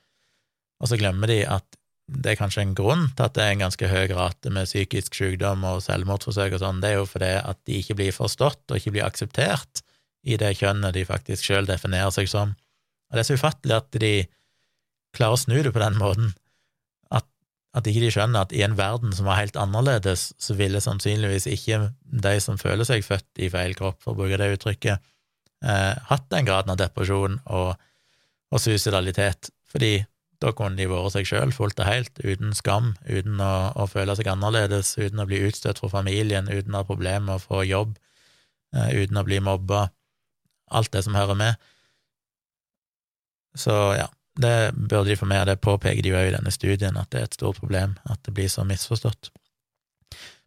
S1: og så glemmer de at det er kanskje en grunn til at det er en ganske høy rate med psykisk sykdom og selvmordsforsøk og sånn, det er jo fordi at de ikke blir forstått og ikke blir akseptert i det kjønnet de faktisk sjøl definerer seg som. Og det er så ufattelig at de klarer å snu det på den måten, at, at ikke de skjønner at i en verden som var helt annerledes, så ville sannsynligvis ikke de som føler seg født i feil kropp, for å bruke det uttrykket, eh, hatt den graden av depresjon og, og suicidalitet, fordi da kunne de vært seg sjøl fullt og helt, uten skam, uten å, å, føle seg annerledes, uten å bli utstøtt fra familien, uten å ha problemer med å få jobb, eh, uten å bli mobba alt det som hører med. Så ja, det burde de få med, og det påpeker de jo i denne studien, at det er et stort problem at det blir så misforstått.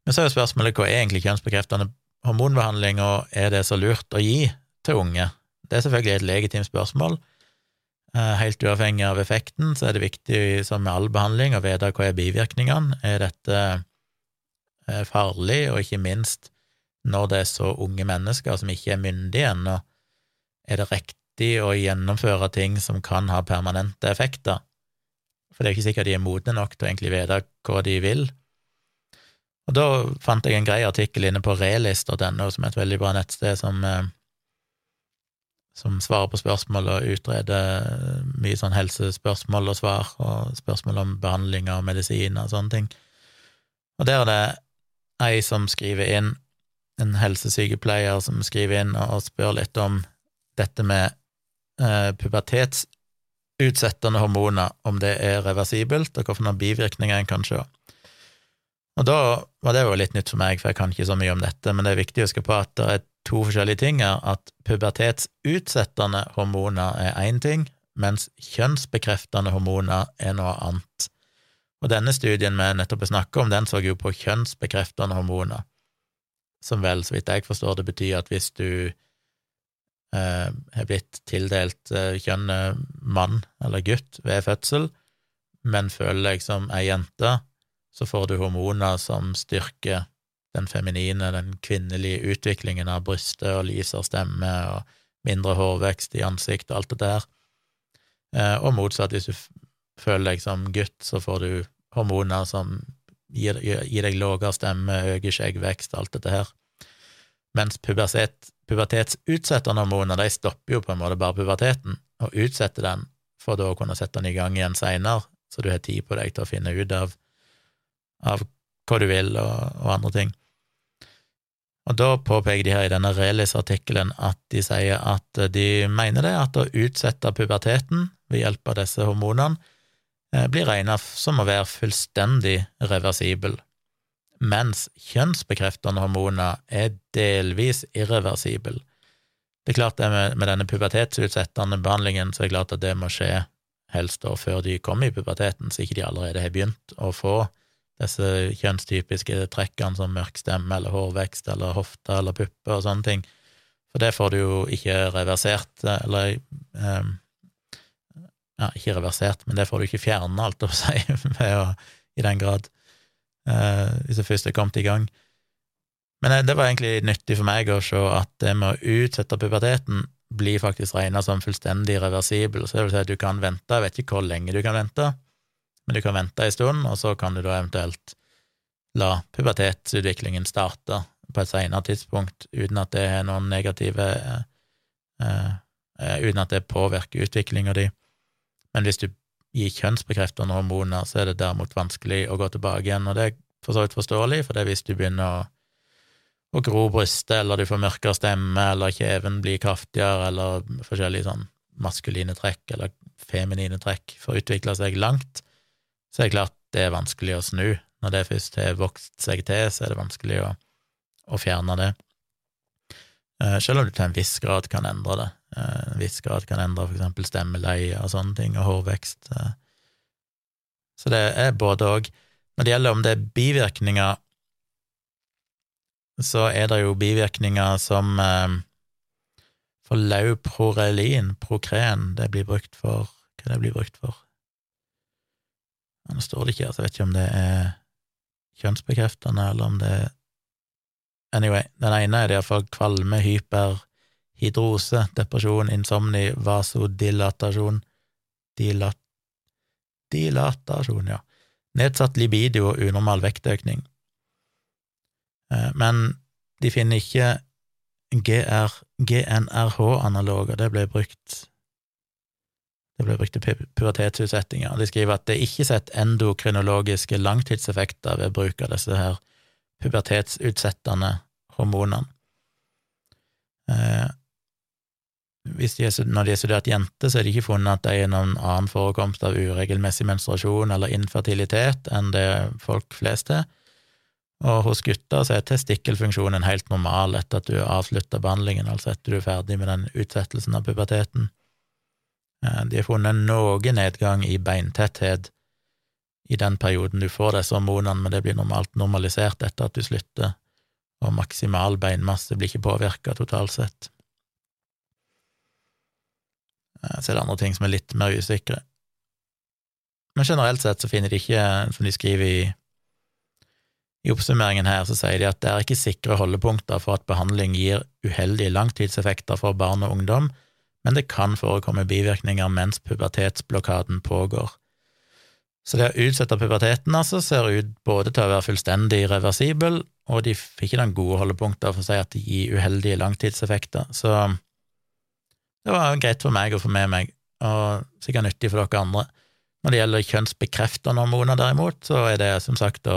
S1: Men så er jo spørsmålet hva er egentlig kjønnsbekreftende hormonbehandling, og er det så lurt å gi til unge? Det er selvfølgelig et legitimt spørsmål. Eh, helt uavhengig av effekten, så er det viktig, som med all behandling, å vite hva er bivirkningene. Er dette eh, farlig, og ikke minst når det er så unge mennesker som ikke er myndige ennå, er det riktig å gjennomføre ting som kan ha permanente effekter, for det er ikke sikkert de er modne nok til å egentlig vite hva de vil. Og da fant jeg en grei artikkel inne på relist.no, som er et veldig bra nettsted som, eh, som svarer på spørsmål og utreder mye sånn helsespørsmål og svar, og spørsmål om behandlinger og medisiner og sånne ting. Og der er det ei som skriver inn, en helsesykepleier som skriver inn og spør litt om dette med eh, pubertetsutsettende hormoner, om det er reversibelt, og hvilke bivirkninger en kan se. Og da var det jo litt nytt for meg, for jeg kan ikke så mye om dette, men det er viktig å huske på at det er to forskjellige ting her, at pubertetsutsettende hormoner er én ting, mens kjønnsbekreftende hormoner er noe annet. Og denne studien vi nettopp snakker om, den så jo på kjønnsbekreftende hormoner, som vel, så vidt jeg forstår det, betyr at hvis du har blitt tildelt eh, kjønnet mann eller gutt ved fødsel, men føler deg som ei jente, så får du hormoner som styrker den feminine, den kvinnelige utviklingen av brystet og lysere stemme og mindre hårvekst i ansiktet og alt det der. Eh, og motsatt, hvis du føler deg som gutt, så får du hormoner som gir, gir deg lavere stemme, øker skjeggvekst, alt dette her. Mens pubertet, pubertetsutsettende hormoner de stopper jo på en måte bare puberteten, og utsetter den for da å kunne sette den i gang igjen seinere, så du har tid på deg til å finne ut av, av hva du vil, og, og, andre ting. Og da påpeker de her i denne Relis-artikkelen at de sier at de mener det, at å utsette puberteten ved hjelp av disse hormonene eh, blir regna som å være fullstendig reversibel mens kjønnsbekreftende hormoner er delvis irreversibel. Det er klart det med, med denne pubertetsutsettende behandlingen, så er det klart at det må skje helst da før de kommer i puberteten, så ikke de allerede har begynt å få disse kjønnstypiske trekkene som mørk stemme eller hårvekst eller hofte eller pupper og sånne ting. For det får du jo ikke reversert, eller um, ja, ikke reversert, men det får du ikke fjerna, alt å si, å, i den grad eh, hvis jeg først er kommet i gang. Men eh, det var egentlig nyttig for meg å se at det med å utsette puberteten blir faktisk regna som fullstendig reversibel, så det vil si at du kan vente, jeg vet ikke hvor lenge du kan vente, men du kan vente en stund, og så kan du da eventuelt la pubertetsutviklingen starte på et senere tidspunkt, uten at det er noen negative eh, eh, Uten at det påvirker utviklinga di. Men hvis du gi kjønnsbekreftende hormoner, så er det derimot vanskelig å gå tilbake igjen, og det er for så vidt forståelig, for det er hvis du begynner å, å gro brystet, eller du får mørkere stemme, eller kjeven blir kraftigere, eller forskjellige sånn maskuline trekk eller feminine trekk får utvikle seg langt, så er det klart det er vanskelig å snu. Når det først har vokst seg til, så er det vanskelig å, å fjerne det. Eh, selv om du til en viss grad kan endre det. Eh, en viss grad kan endre eksempel stemmeleie og sånne ting, og hårvekst. Eh. Så det er både òg. Når det gjelder om det er bivirkninger, så er det jo bivirkninger som For lauprorelin, prokren, det blir brukt for Hva det blir brukt for? Nå står det ikke her, så jeg vet ikke om det er kjønnsbekreftende, eller om det er Anyway, den ene er iallfall kvalme, hyperhidrose, depresjon, insomni, vasodilatasjon Dilat... Dilatasjon, ja. Nedsatt libido og unormal vektøkning. Eh, men de finner ikke GR, GNRH-analoger, det ble brukt det ble brukt til pubertetsutsettinger. De skriver at det er ikke sett endokrinologiske langtidseffekter ved bruk av disse her pubertetsutsettende hormonene. Eh, de er, når de har studert jenter, så er det ikke funnet at de er noen annen forekomst av uregelmessig menstruasjon eller infertilitet enn det folk flest har. Og hos gutter så er testikkelfunksjonen helt normal etter at du har avslutta behandlingen, altså etter du er ferdig med den utsettelsen av puberteten. Eh, de har funnet noe nedgang i beintetthet i den perioden du får disse hormonene, men det blir normalt normalisert etter at du slutter, og maksimal beinmasse blir ikke påvirka totalt sett. Eh, så er det andre ting som er litt mer usikre. Men generelt sett så finner de ikke, som de skriver i, i oppsummeringen her, så sier de at det er ikke sikre holdepunkter for at behandling gir uheldige langtidseffekter for barn og ungdom, men det kan forekomme bivirkninger mens pubertetsblokaden pågår. Så det å utsette puberteten altså ser ut både til å være fullstendig reversibel, og de fikk ikke noen gode holdepunkter for å si at det gir uheldige langtidseffekter, så det var greit for meg å få med meg, og sikkert nyttig for dere andre. Når det gjelder kjønnsbekreftende hormoner, derimot, så er det som sagt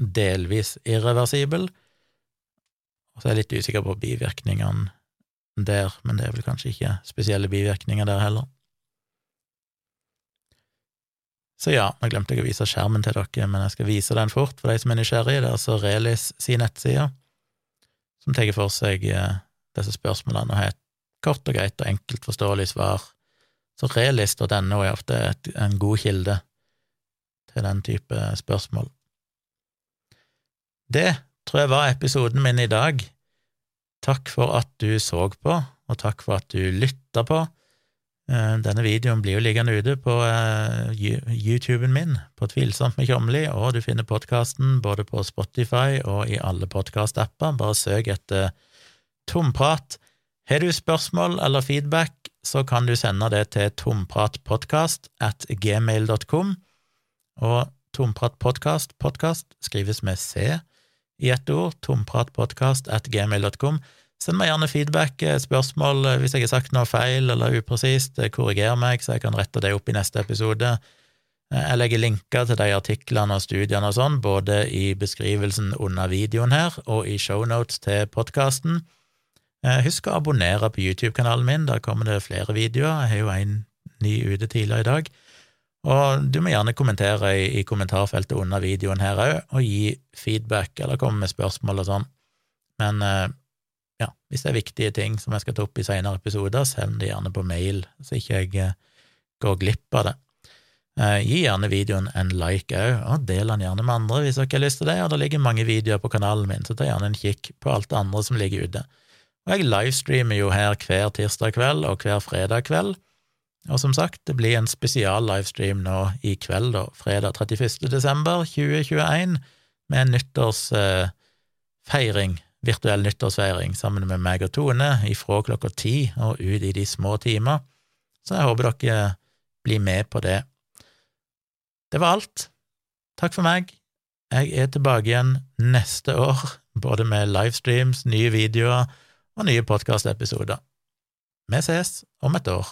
S1: delvis irreversibel, og så er jeg litt usikker på bivirkningene der, men det er vel kanskje ikke spesielle bivirkninger der heller. Så ja, nå glemte jeg å vise skjermen til dere, men jeg skal vise den fort for de som er nysgjerrige. Det er altså Relis sin nettside, som tar for seg eh, disse spørsmålene og har et kort og greit og enkelt forståelig svar. Så relis.no er ofte et, en god kilde til den type spørsmål. Det tror jeg var episoden min i dag. Takk for at du så på, og takk for at du lytta på. Eh, denne videoen blir jo liggende ute på eh, YouTuben min, på Tvilsomt med Tjomli, og du finner podkasten både på Spotify og i alle podkast-apper. Bare søk etter Tomprat. Har du spørsmål eller feedback, så kan du sende det til tompratpodkast at gmail.com, og tompratpodkast, podkast, skrives med C i ett ord, tompratpodkast at gmail.com. Send meg gjerne feedback, eh, spørsmål eh, hvis jeg har sagt noe feil eller upresist. Eh, korriger meg, så jeg kan rette det opp i neste episode. Jeg legger linker til de artiklene og studiene og sånn, både i beskrivelsen under videoen her og i shownotes til podkasten. Husk å abonnere på YouTube-kanalen min, der kommer det flere videoer. Jeg har jo en ny ute tidligere i dag. Og du må gjerne kommentere i, i kommentarfeltet under videoen her òg, og gi feedback eller komme med spørsmål og sånn. Men ja, hvis det er viktige ting som jeg skal ta opp i senere episoder, send det gjerne på mail, så ikke jeg eh, går glipp av det. Eh, gi gjerne videoen en like òg, og del den gjerne med andre hvis dere har lyst til det, og det ligger mange videoer på kanalen min, så ta gjerne en kikk på alt det andre som ligger ute. Og jeg livestreamer jo her hver tirsdag kveld og hver fredag kveld, og som sagt, det blir en spesial livestream nå i kveld, da, fredag 31. desember 2021, med en nyttårsfeiring, virtuell nyttårsfeiring, sammen med meg og Tone, ifra klokka ti og ut i de små timer. Så jeg håper dere blir med på det. Det var alt. Takk for meg. Jeg er tilbake igjen neste år, både med livestreams, nye videoer og nye podkastepisoder. Vi ses om et år,